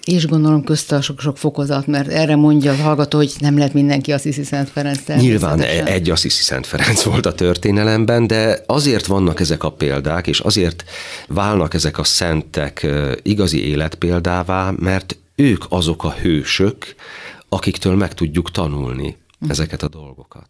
És gondolom közte a sok-sok fokozat, mert erre mondja a hallgató, hogy nem lehet mindenki Assisi Szent Ferenc. Nyilván egy Assisi Szent Ferenc volt a történelemben, de azért vannak ezek a példák, és azért válnak ezek a szentek igazi életpéldává, mert ők azok a hősök, akiktől meg tudjuk tanulni ezeket a dolgokat.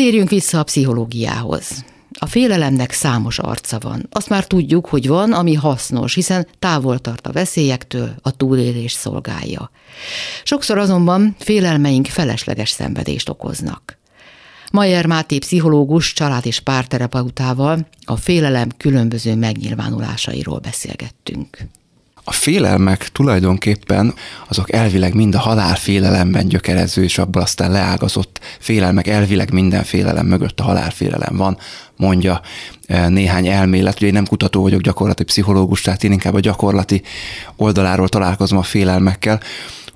Térjünk vissza a pszichológiához. A félelemnek számos arca van. Azt már tudjuk, hogy van, ami hasznos, hiszen távol tart a veszélyektől, a túlélés szolgálja. Sokszor azonban félelmeink felesleges szenvedést okoznak. Majer Máté pszichológus, család- és párterapeutával a félelem különböző megnyilvánulásairól beszélgettünk. A félelmek tulajdonképpen azok elvileg mind a halálfélelemben gyökerező, és abból aztán leágazott félelmek, elvileg minden félelem mögött a halálfélelem van, mondja e, néhány elmélet. Ugye én nem kutató vagyok, gyakorlati pszichológus, tehát én inkább a gyakorlati oldaláról találkozom a félelmekkel.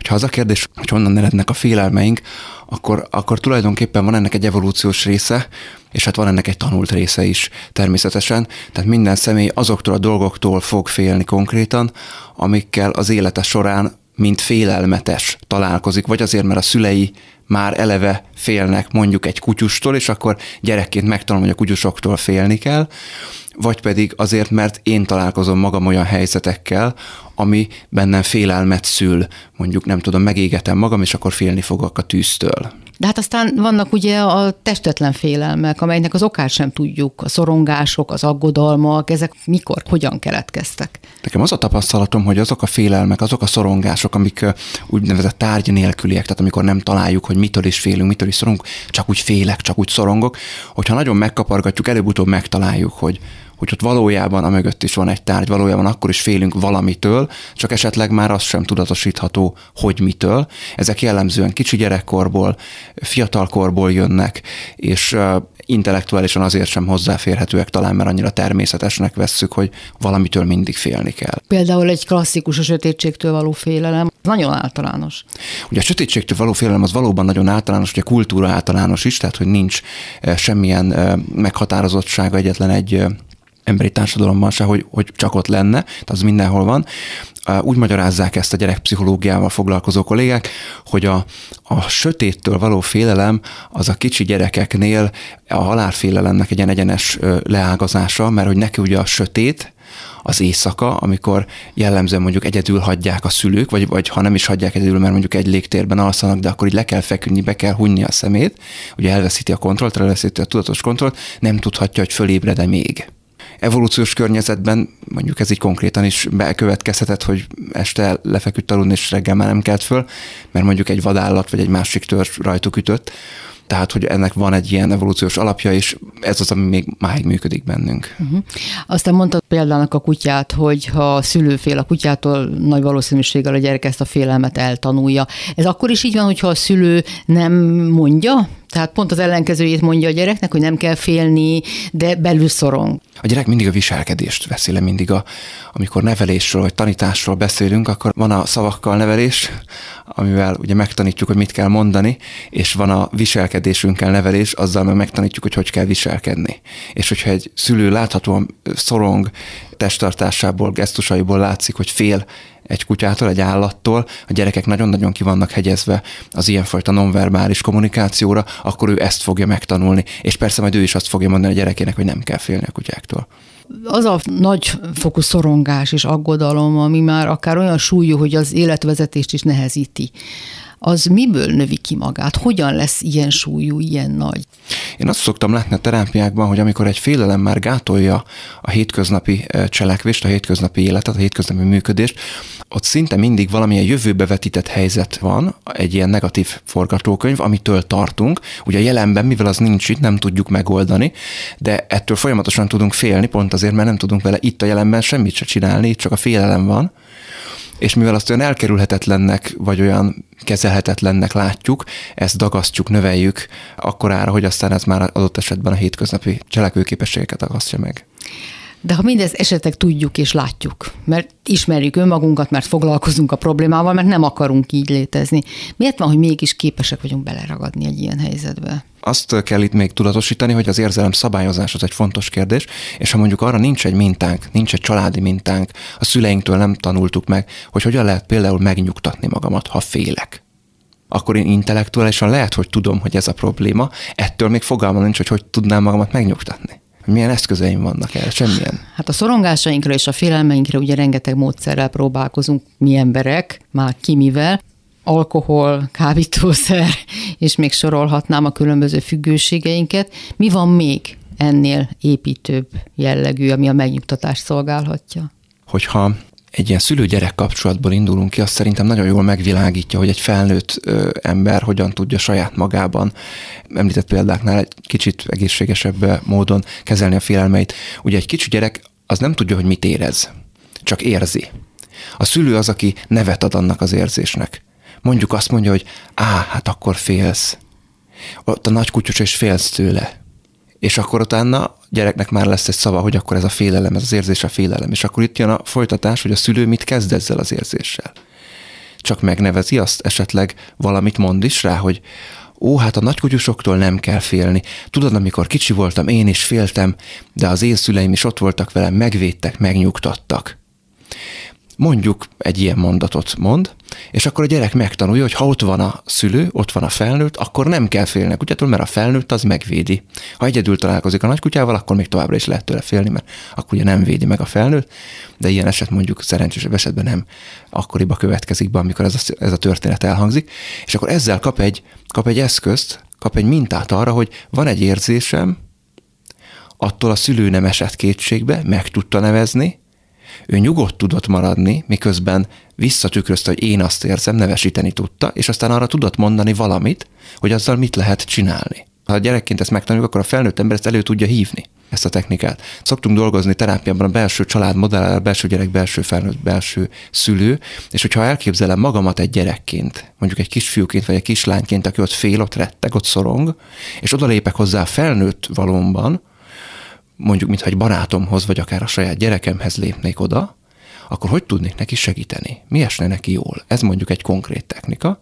Hogyha az a kérdés, hogy honnan erednek a félelmeink, akkor, akkor tulajdonképpen van ennek egy evolúciós része, és hát van ennek egy tanult része is természetesen. Tehát minden személy azoktól a dolgoktól fog félni konkrétan, amikkel az élete során mint félelmetes találkozik, vagy azért, mert a szülei már eleve félnek mondjuk egy kutyustól, és akkor gyerekként megtanulom, hogy a kutyusoktól félni kell, vagy pedig azért, mert én találkozom magam olyan helyzetekkel, ami bennem félelmet szül, mondjuk nem tudom, megégetem magam, és akkor félni fogok a tűztől. De hát aztán vannak ugye a testetlen félelmek, amelynek az okát sem tudjuk, a szorongások, az aggodalmak, ezek mikor, hogyan keletkeztek? Nekem az a tapasztalatom, hogy azok a félelmek, azok a szorongások, amik úgynevezett tárgy nélküliek, tehát amikor nem találjuk, hogy mitől is félünk, mitől is szorongunk, csak úgy félek, csak úgy szorongok, hogyha nagyon megkapargatjuk, előbb-utóbb megtaláljuk, hogy hogy ott valójában a mögött is van egy tárgy, valójában akkor is félünk valamitől, csak esetleg már az sem tudatosítható, hogy mitől. Ezek jellemzően kicsi gyerekkorból, fiatalkorból jönnek, és intellektuálisan azért sem hozzáférhetőek talán, mert annyira természetesnek vesszük, hogy valamitől mindig félni kell. Például egy klasszikus a sötétségtől való félelem, nagyon általános. Ugye a sötétségtől való félelem az valóban nagyon általános, ugye a kultúra általános is, tehát hogy nincs semmilyen meghatározottsága egyetlen egy emberi társadalomban se, hogy, hogy csak ott lenne, tehát az mindenhol van. Úgy magyarázzák ezt a gyerekpszichológiával foglalkozó kollégák, hogy a, a sötéttől való félelem az a kicsi gyerekeknél a halálfélelemnek egy ilyen egyenes leágazása, mert hogy neki ugye a sötét, az éjszaka, amikor jellemzően mondjuk egyedül hagyják a szülők, vagy, vagy ha nem is hagyják egyedül, mert mondjuk egy légtérben alszanak, de akkor így le kell feküdni, be kell hunyni a szemét, ugye elveszíti a kontrollt, elveszíti a tudatos kontrollt, nem tudhatja, hogy fölébred-e még evolúciós környezetben mondjuk ez így konkrétan is bekövetkezhetett, hogy este lefeküdt aludni, és reggel már nem kelt föl, mert mondjuk egy vadállat vagy egy másik törzs rajtuk ütött. Tehát, hogy ennek van egy ilyen evolúciós alapja, és ez az, ami még máig működik bennünk. Uh-huh. Aztán mondta példának a kutyát, hogy ha a szülő fél a kutyától, nagy valószínűséggel a gyerek ezt a félelmet eltanulja. Ez akkor is így van, hogyha a szülő nem mondja, tehát pont az ellenkezőjét mondja a gyereknek, hogy nem kell félni, de belül szorong. A gyerek mindig a viselkedést veszi le, mindig a, amikor nevelésről vagy tanításról beszélünk, akkor van a szavakkal nevelés, amivel ugye megtanítjuk, hogy mit kell mondani, és van a viselkedésünkkel nevelés, azzal meg megtanítjuk, hogy hogy kell viselkedni. És hogyha egy szülő láthatóan szorong, testtartásából, gesztusaiból látszik, hogy fél egy kutyától, egy állattól, a gyerekek nagyon-nagyon ki vannak hegyezve az ilyenfajta nonverbális kommunikációra, akkor ő ezt fogja megtanulni. És persze majd ő is azt fogja mondani a gyerekének, hogy nem kell félni a kutyáktól. Az a nagy fokú szorongás és aggodalom, ami már akár olyan súlyú, hogy az életvezetést is nehezíti az miből növi ki magát? Hogyan lesz ilyen súlyú, ilyen nagy? Én azt szoktam látni a terápiákban, hogy amikor egy félelem már gátolja a hétköznapi cselekvést, a hétköznapi életet, a hétköznapi működést, ott szinte mindig valamilyen jövőbe vetített helyzet van, egy ilyen negatív forgatókönyv, amitől tartunk. Ugye a jelenben, mivel az nincs itt, nem tudjuk megoldani, de ettől folyamatosan tudunk félni, pont azért, mert nem tudunk vele itt a jelenben semmit se csinálni, itt csak a félelem van és mivel azt olyan elkerülhetetlennek, vagy olyan kezelhetetlennek látjuk, ezt dagasztjuk, növeljük akkorára, hogy aztán ez már adott esetben a hétköznapi cselekvőképességeket agasztja meg. De ha mindez esetek tudjuk és látjuk, mert ismerjük önmagunkat, mert foglalkozunk a problémával, mert nem akarunk így létezni. Miért van, hogy mégis képesek vagyunk beleragadni egy ilyen helyzetbe? Azt kell itt még tudatosítani, hogy az érzelem szabályozás az egy fontos kérdés, és ha mondjuk arra nincs egy mintánk, nincs egy családi mintánk, a szüleinktől nem tanultuk meg, hogy hogyan lehet például megnyugtatni magamat, ha félek akkor én intellektuálisan lehet, hogy tudom, hogy ez a probléma, ettől még fogalmam nincs, hogy hogy tudnám magamat megnyugtatni milyen eszközeim vannak erre? Semmilyen. Hát a szorongásainkra és a félelmeinkre ugye rengeteg módszerrel próbálkozunk mi emberek, már ki mivel, alkohol, kábítószer, és még sorolhatnám a különböző függőségeinket. Mi van még ennél építőbb jellegű, ami a megnyugtatást szolgálhatja? Hogyha egy ilyen szülő-gyerek kapcsolatból indulunk ki, azt szerintem nagyon jól megvilágítja, hogy egy felnőtt ö, ember hogyan tudja saját magában, említett példáknál egy kicsit egészségesebb módon kezelni a félelmeit. Ugye egy kicsi gyerek az nem tudja, hogy mit érez, csak érzi. A szülő az, aki nevet ad annak az érzésnek. Mondjuk azt mondja, hogy á, hát akkor félsz. Ott a nagy kutyus és félsz tőle és akkor utána gyereknek már lesz egy szava, hogy akkor ez a félelem, ez az érzés a félelem. És akkor itt jön a folytatás, hogy a szülő mit kezd ezzel az érzéssel. Csak megnevezi azt, esetleg valamit mond is rá, hogy ó, hát a nagykutyusoktól nem kell félni. Tudod, amikor kicsi voltam, én is féltem, de az én szüleim is ott voltak velem, megvédtek, megnyugtattak mondjuk egy ilyen mondatot mond, és akkor a gyerek megtanulja, hogy ha ott van a szülő, ott van a felnőtt, akkor nem kell félni a kutyától, mert a felnőtt az megvédi. Ha egyedül találkozik a nagykutyával, akkor még továbbra is lehet tőle félni, mert akkor ugye nem védi meg a felnőtt, de ilyen eset mondjuk szerencsésebb esetben nem akkoriba következik be, amikor ez a, ez a történet elhangzik, és akkor ezzel kap egy, kap egy eszközt, kap egy mintát arra, hogy van egy érzésem, attól a szülő nem esett kétségbe, meg tudta nevezni, ő nyugodt tudott maradni, miközben visszatükrözte, hogy én azt érzem, nevesíteni tudta, és aztán arra tudott mondani valamit, hogy azzal mit lehet csinálni. Ha a gyerekként ezt megtanuljuk, akkor a felnőtt ember ezt elő tudja hívni. ezt a technikát. Szoktunk dolgozni terápiában a belső családmodellel, belső gyerek, belső felnőtt, belső szülő, és hogyha elképzelem magamat egy gyerekként, mondjuk egy kisfiúként vagy egy kislányként, aki ott fél, ott retteg, ott szorong, és odalépek hozzá a felnőtt valómban, mondjuk, mintha egy barátomhoz, vagy akár a saját gyerekemhez lépnék oda, akkor hogy tudnék neki segíteni? Mi esne neki jól? Ez mondjuk egy konkrét technika.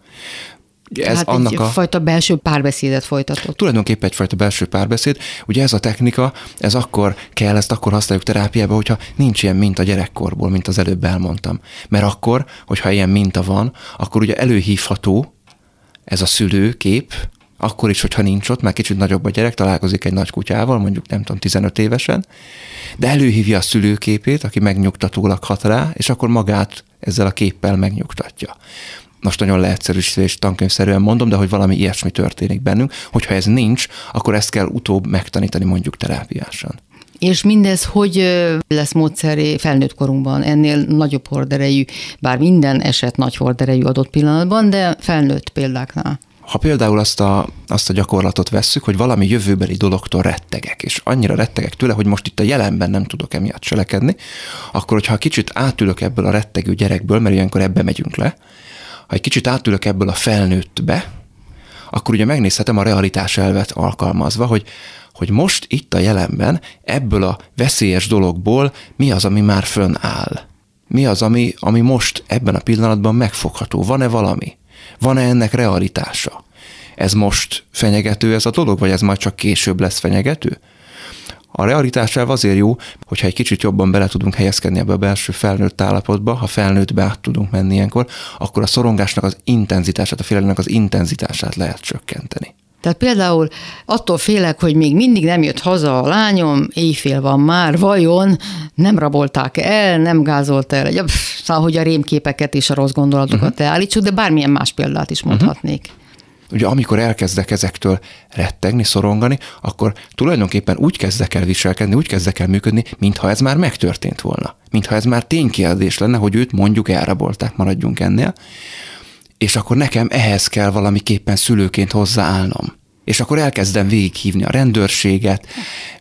Ez hát annak a fajta belső párbeszédet folytatott. Tulajdonképpen egyfajta belső párbeszéd. Ugye ez a technika, ez akkor kell, ezt akkor használjuk terápiába, hogyha nincs ilyen minta gyerekkorból, mint az előbb elmondtam. Mert akkor, hogyha ilyen minta van, akkor ugye előhívható ez a szülőkép, akkor is, hogyha nincs ott, mert kicsit nagyobb a gyerek, találkozik egy nagy kutyával, mondjuk nem tudom, 15 évesen, de előhívja a szülőképét, aki megnyugtatólag hat rá, és akkor magát ezzel a képpel megnyugtatja. Most nagyon leegyszerűsítve és tankönyvszerűen mondom, de hogy valami ilyesmi történik bennünk, hogyha ez nincs, akkor ezt kell utóbb megtanítani mondjuk terápiásan. És mindez hogy lesz módszeré felnőtt korunkban? Ennél nagyobb horderejű, bár minden eset nagy horderejű adott pillanatban, de felnőtt példáknál. Ha például azt a, azt a gyakorlatot vesszük, hogy valami jövőbeli dologtól rettegek, és annyira rettegek tőle, hogy most itt a jelenben nem tudok emiatt cselekedni, akkor hogyha kicsit átülök ebből a rettegő gyerekből, mert ilyenkor ebbe megyünk le, ha egy kicsit átülök ebből a felnőttbe, akkor ugye megnézhetem a realitás elvet alkalmazva, hogy, hogy most itt a jelenben ebből a veszélyes dologból mi az, ami már fönnáll. Mi az, ami, ami most ebben a pillanatban megfogható? Van-e valami? Van-e ennek realitása? Ez most fenyegető ez a dolog, vagy ez majd csak később lesz fenyegető? A realitás elv azért jó, hogyha egy kicsit jobban bele tudunk helyezkedni ebbe a belső felnőtt állapotba, ha felnőttbe át tudunk menni ilyenkor, akkor a szorongásnak az intenzitását, a félelemnek az intenzitását lehet csökkenteni. Tehát például attól félek, hogy még mindig nem jött haza a lányom, éjfél van már, vajon nem rabolták el, nem gázolt el, pff, szóval, hogy a rémképeket és a rossz gondolatokat uh-huh. elállítsuk, de bármilyen más példát is mondhatnék. Uh-huh. Ugye amikor elkezdek ezektől rettegni, szorongani, akkor tulajdonképpen úgy kezdek el viselkedni, úgy kezdek el működni, mintha ez már megtörtént volna. Mintha ez már ténykérdés lenne, hogy őt mondjuk elrabolták, maradjunk ennél és akkor nekem ehhez kell valamiképpen szülőként hozzáállnom és akkor elkezdem végighívni a rendőrséget,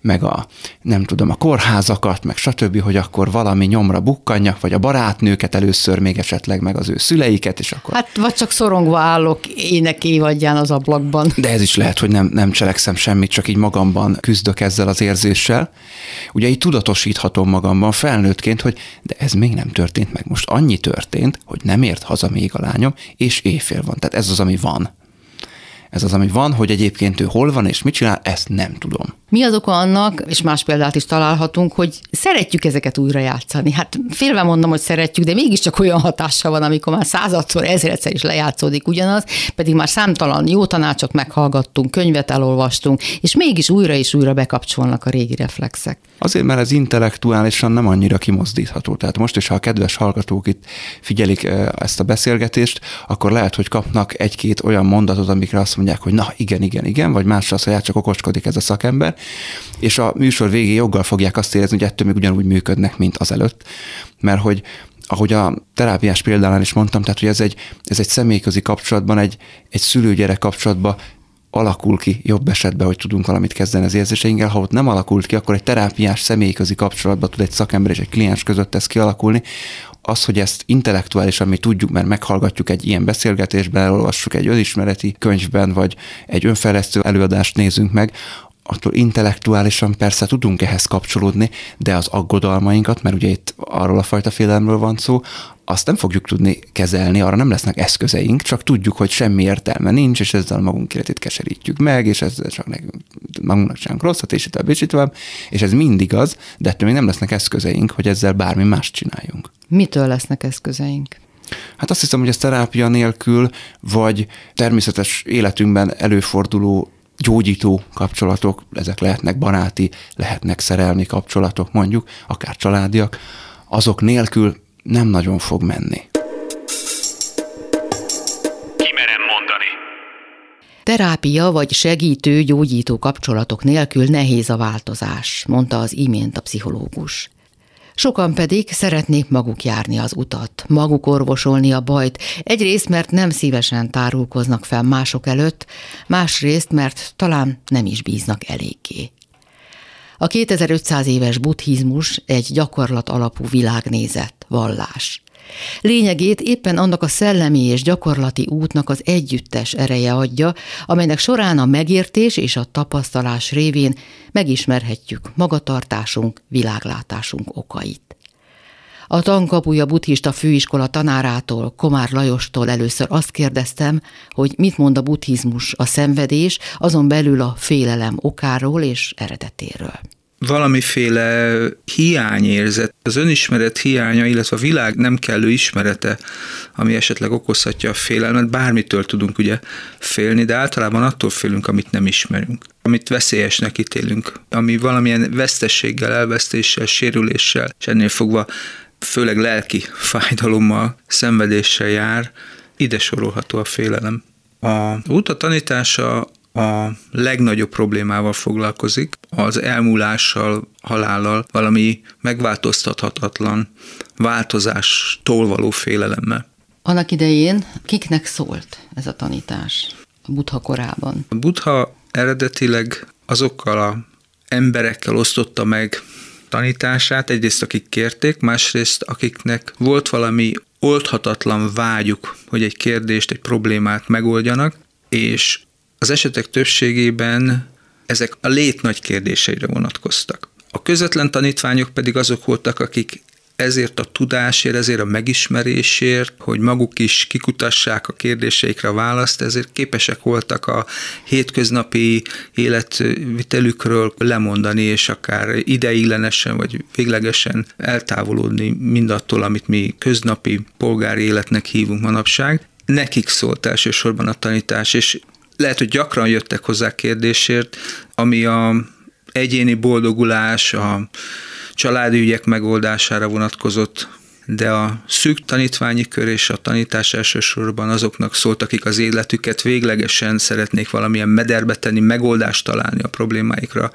meg a, nem tudom, a kórházakat, meg stb., hogy akkor valami nyomra bukkanjak, vagy a barátnőket először még esetleg, meg az ő szüleiket, és akkor... Hát vagy csak szorongva állok ének évadján az ablakban. De ez is lehet, hogy nem, nem cselekszem semmit, csak így magamban küzdök ezzel az érzéssel. Ugye így tudatosíthatom magamban felnőttként, hogy de ez még nem történt meg. Most annyi történt, hogy nem ért haza még a lányom, és éjfél van. Tehát ez az, ami van. Ez az, ami van, hogy egyébként ő hol van és mit csinál, ezt nem tudom. Mi az oka annak, és más példát is találhatunk, hogy szeretjük ezeket újra játszani. Hát félve mondom, hogy szeretjük, de mégiscsak olyan hatása van, amikor már századszor, ezredszer is lejátszódik ugyanaz, pedig már számtalan jó tanácsot meghallgattunk, könyvet elolvastunk, és mégis újra és újra bekapcsolnak a régi reflexek. Azért, mert ez intellektuálisan nem annyira kimozdítható. Tehát most is, ha a kedves hallgatók itt figyelik ezt a beszélgetést, akkor lehet, hogy kapnak egy-két olyan mondatot, amikre azt mondják, hogy na igen, igen, igen, vagy másra azt mondják, csak okoskodik ez a szakember, és a műsor végén joggal fogják azt érezni, hogy ettől még ugyanúgy működnek, mint az előtt, mert hogy ahogy a terápiás példánál is mondtam, tehát hogy ez egy, ez egy személyközi kapcsolatban, egy, egy szülő-gyerek kapcsolatban alakul ki jobb esetben, hogy tudunk valamit kezdeni az érzéseinkkel. Ha ott nem alakult ki, akkor egy terápiás személyközi kapcsolatban tud egy szakember és egy kliens között ez kialakulni. Az, hogy ezt intellektuálisan mi tudjuk, mert meghallgatjuk egy ilyen beszélgetésben, elolvassuk egy önismereti könyvben, vagy egy önfejlesztő előadást nézünk meg, attól intellektuálisan persze tudunk ehhez kapcsolódni, de az aggodalmainkat, mert ugye itt arról a fajta félelemről van szó, azt nem fogjuk tudni kezelni, arra nem lesznek eszközeink, csak tudjuk, hogy semmi értelme nincs, és ezzel magunk életét keserítjük meg, és ezzel csak nekünk, magunknak csinálunk rosszat, és itt tovább, és tovább, és ez mindig az, de ettől még nem lesznek eszközeink, hogy ezzel bármi más csináljunk. Mitől lesznek eszközeink? Hát azt hiszem, hogy ez terápia nélkül, vagy természetes életünkben előforduló gyógyító kapcsolatok, ezek lehetnek baráti, lehetnek szerelmi kapcsolatok mondjuk, akár családiak, azok nélkül nem nagyon fog menni. Terápia vagy segítő, gyógyító kapcsolatok nélkül nehéz a változás, mondta az imént a pszichológus. Sokan pedig szeretnék maguk járni az utat, maguk orvosolni a bajt, egyrészt, mert nem szívesen tárulkoznak fel mások előtt, másrészt, mert talán nem is bíznak eléggé. A 2500 éves buddhizmus egy gyakorlat alapú világnézet, vallás. Lényegét éppen annak a szellemi és gyakorlati útnak az együttes ereje adja, amelynek során a megértés és a tapasztalás révén megismerhetjük magatartásunk, világlátásunk okait. A tankapuja buddhista főiskola tanárától, Komár Lajostól először azt kérdeztem, hogy mit mond a buddhizmus a szenvedés, azon belül a félelem okáról és eredetéről valamiféle hiányérzet, az önismeret hiánya, illetve a világ nem kellő ismerete, ami esetleg okozhatja a félelmet, bármitől tudunk ugye félni, de általában attól félünk, amit nem ismerünk, amit veszélyesnek ítélünk, ami valamilyen vesztességgel, elvesztéssel, sérüléssel, és ennél fogva főleg lelki fájdalommal, szenvedéssel jár, ide sorolható a félelem. A út tanítása a legnagyobb problémával foglalkozik, az elmúlással, halállal, valami megváltoztathatatlan változástól való félelemmel. Annak idején kiknek szólt ez a tanítás a Buddha korában? A Buddha eredetileg azokkal a emberekkel osztotta meg tanítását, egyrészt akik kérték, másrészt akiknek volt valami oldhatatlan vágyuk, hogy egy kérdést, egy problémát megoldjanak, és az esetek többségében ezek a lét nagy kérdéseire vonatkoztak. A közvetlen tanítványok pedig azok voltak, akik ezért a tudásért, ezért a megismerésért, hogy maguk is kikutassák a kérdéseikre a választ, ezért képesek voltak a hétköznapi életvitelükről lemondani, és akár ideiglenesen vagy véglegesen eltávolodni mindattól, amit mi köznapi polgári életnek hívunk manapság. Nekik szólt elsősorban a tanítás, és lehet, hogy gyakran jöttek hozzá kérdésért, ami a egyéni boldogulás, a családi ügyek megoldására vonatkozott, de a szűk tanítványi kör és a tanítás elsősorban azoknak szólt, akik az életüket véglegesen szeretnék valamilyen mederbe tenni, megoldást találni a problémáikra,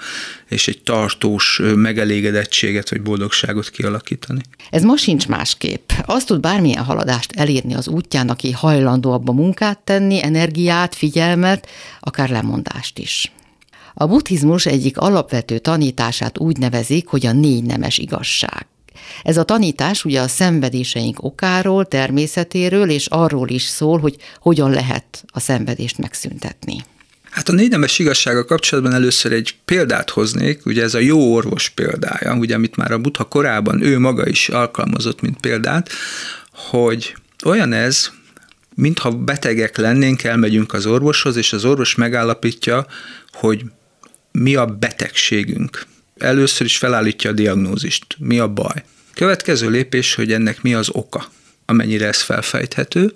és egy tartós megelégedettséget vagy boldogságot kialakítani. Ez most sincs másképp. Azt tud bármilyen haladást elérni az útján, aki hajlandó abba munkát tenni, energiát, figyelmet, akár lemondást is. A buddhizmus egyik alapvető tanítását úgy nevezik, hogy a négy nemes igazság. Ez a tanítás ugye a szenvedéseink okáról, természetéről, és arról is szól, hogy hogyan lehet a szenvedést megszüntetni. Hát a négy nemes igazsága kapcsolatban először egy példát hoznék, ugye ez a jó orvos példája, ugye amit már a Buddha korában ő maga is alkalmazott, mint példát, hogy olyan ez, mintha betegek lennénk, elmegyünk az orvoshoz, és az orvos megállapítja, hogy mi a betegségünk. Először is felállítja a diagnózist, mi a baj. Következő lépés, hogy ennek mi az oka amennyire ez felfejthető,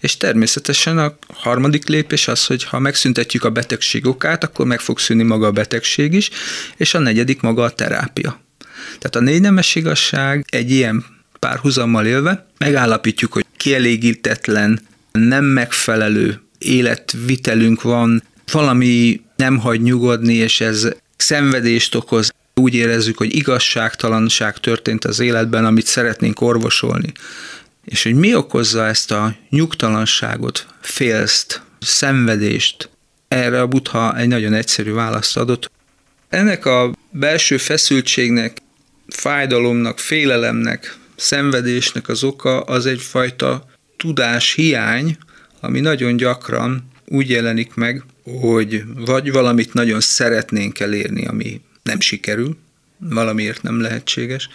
és természetesen a harmadik lépés az, hogy ha megszüntetjük a betegség okát, akkor meg fog szűnni maga a betegség is, és a negyedik maga a terápia. Tehát a négy nemes igazság egy ilyen párhuzammal élve megállapítjuk, hogy kielégítetlen, nem megfelelő életvitelünk van, valami nem hagy nyugodni, és ez szenvedést okoz, úgy érezzük, hogy igazságtalanság történt az életben, amit szeretnénk orvosolni. És hogy mi okozza ezt a nyugtalanságot, félszt, szenvedést, erre a Buddha egy nagyon egyszerű választ adott. Ennek a belső feszültségnek, fájdalomnak, félelemnek, szenvedésnek az oka az egyfajta tudás hiány, ami nagyon gyakran úgy jelenik meg, hogy vagy valamit nagyon szeretnénk elérni, ami nem sikerül, valamiért nem lehetséges,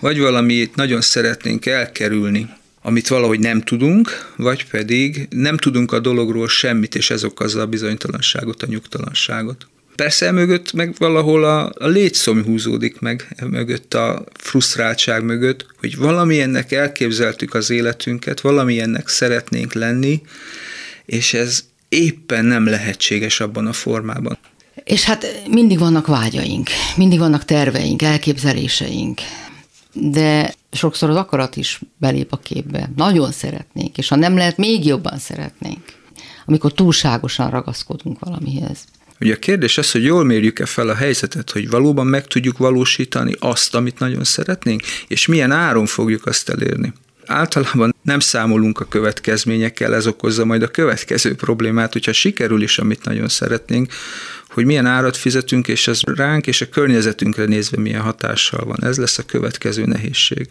vagy valamit nagyon szeretnénk elkerülni, amit valahogy nem tudunk, vagy pedig nem tudunk a dologról semmit, és ez okozza a bizonytalanságot, a nyugtalanságot. Persze mögött meg valahol a, a létszom húzódik meg, mögött a frusztráltság mögött, hogy valamilyennek elképzeltük az életünket, valamilyennek szeretnénk lenni, és ez éppen nem lehetséges abban a formában. És hát mindig vannak vágyaink, mindig vannak terveink, elképzeléseink, de sokszor az akarat is belép a képbe. Nagyon szeretnénk, és ha nem lehet, még jobban szeretnénk, amikor túlságosan ragaszkodunk valamihez. Ugye a kérdés az, hogy jól mérjük-e fel a helyzetet, hogy valóban meg tudjuk valósítani azt, amit nagyon szeretnénk, és milyen áron fogjuk azt elérni. Általában nem számolunk a következményekkel, ez okozza majd a következő problémát, hogyha sikerül is, amit nagyon szeretnénk, hogy milyen árat fizetünk, és ez ránk és a környezetünkre nézve milyen hatással van. Ez lesz a következő nehézség.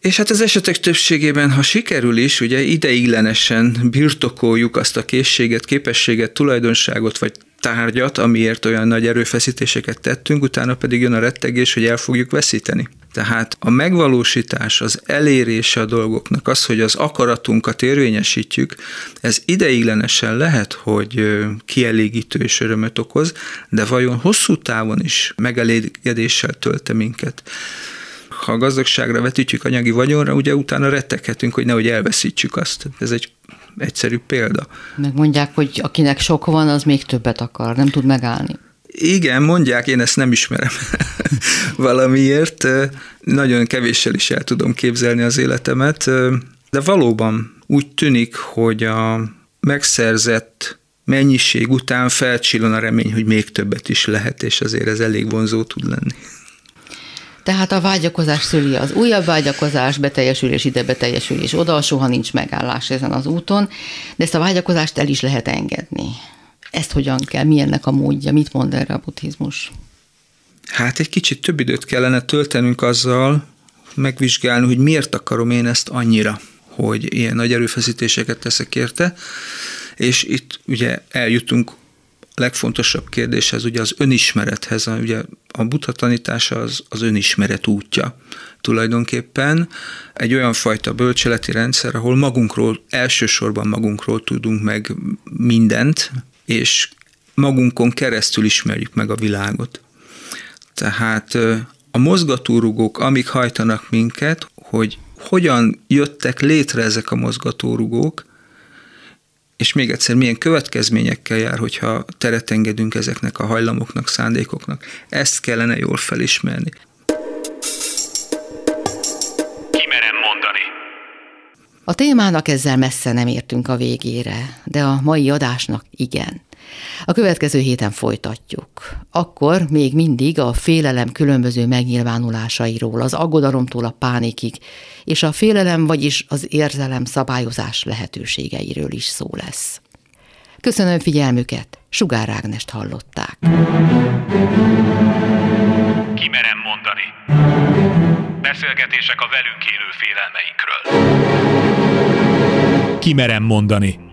És hát az esetek többségében, ha sikerül is, ugye ideiglenesen birtokoljuk azt a készséget, képességet, tulajdonságot vagy tárgyat, amiért olyan nagy erőfeszítéseket tettünk, utána pedig jön a rettegés, hogy el fogjuk veszíteni. Tehát a megvalósítás, az elérése a dolgoknak, az, hogy az akaratunkat érvényesítjük, ez ideiglenesen lehet, hogy kielégítő és örömöt okoz, de vajon hosszú távon is megelégedéssel tölte minket ha a gazdagságra vetítjük anyagi vagyonra, ugye utána retteghetünk, hogy nehogy elveszítsük azt. Ez egy egyszerű példa. Meg mondják, hogy akinek sok van, az még többet akar, nem tud megállni. Igen, mondják, én ezt nem ismerem valamiért. Nagyon kevéssel is el tudom képzelni az életemet, de valóban úgy tűnik, hogy a megszerzett mennyiség után felcsillan a remény, hogy még többet is lehet, és azért ez elég vonzó tud lenni. Tehát a vágyakozás szüli az újabb vágyakozás, beteljesülés, ide beteljesülés, oda, soha nincs megállás ezen az úton, de ezt a vágyakozást el is lehet engedni. Ezt hogyan kell, mi ennek a módja, mit mond erre a buddhizmus? Hát egy kicsit több időt kellene töltenünk azzal, megvizsgálni, hogy miért akarom én ezt annyira, hogy ilyen nagy erőfeszítéseket teszek érte, és itt ugye eljutunk legfontosabb kérdés ez ugye az önismerethez, ugye a buddha tanítása az, az önismeret útja tulajdonképpen. Egy olyan fajta bölcseleti rendszer, ahol magunkról, elsősorban magunkról tudunk meg mindent, és magunkon keresztül ismerjük meg a világot. Tehát a mozgatórugók, amik hajtanak minket, hogy hogyan jöttek létre ezek a mozgatórugók, és még egyszer, milyen következményekkel jár, hogyha teret engedünk ezeknek a hajlamoknak, szándékoknak. Ezt kellene jól felismerni. A témának ezzel messze nem értünk a végére, de a mai adásnak igen. A következő héten folytatjuk. Akkor még mindig a félelem különböző megnyilvánulásairól, az aggodalomtól a pánikig, és a félelem, vagyis az érzelem szabályozás lehetőségeiről is szó lesz. Köszönöm figyelmüket, Sugár Ágnest hallották. Kimerem mondani. Beszélgetések a velünk élő félelmeinkről. Kimerem mondani.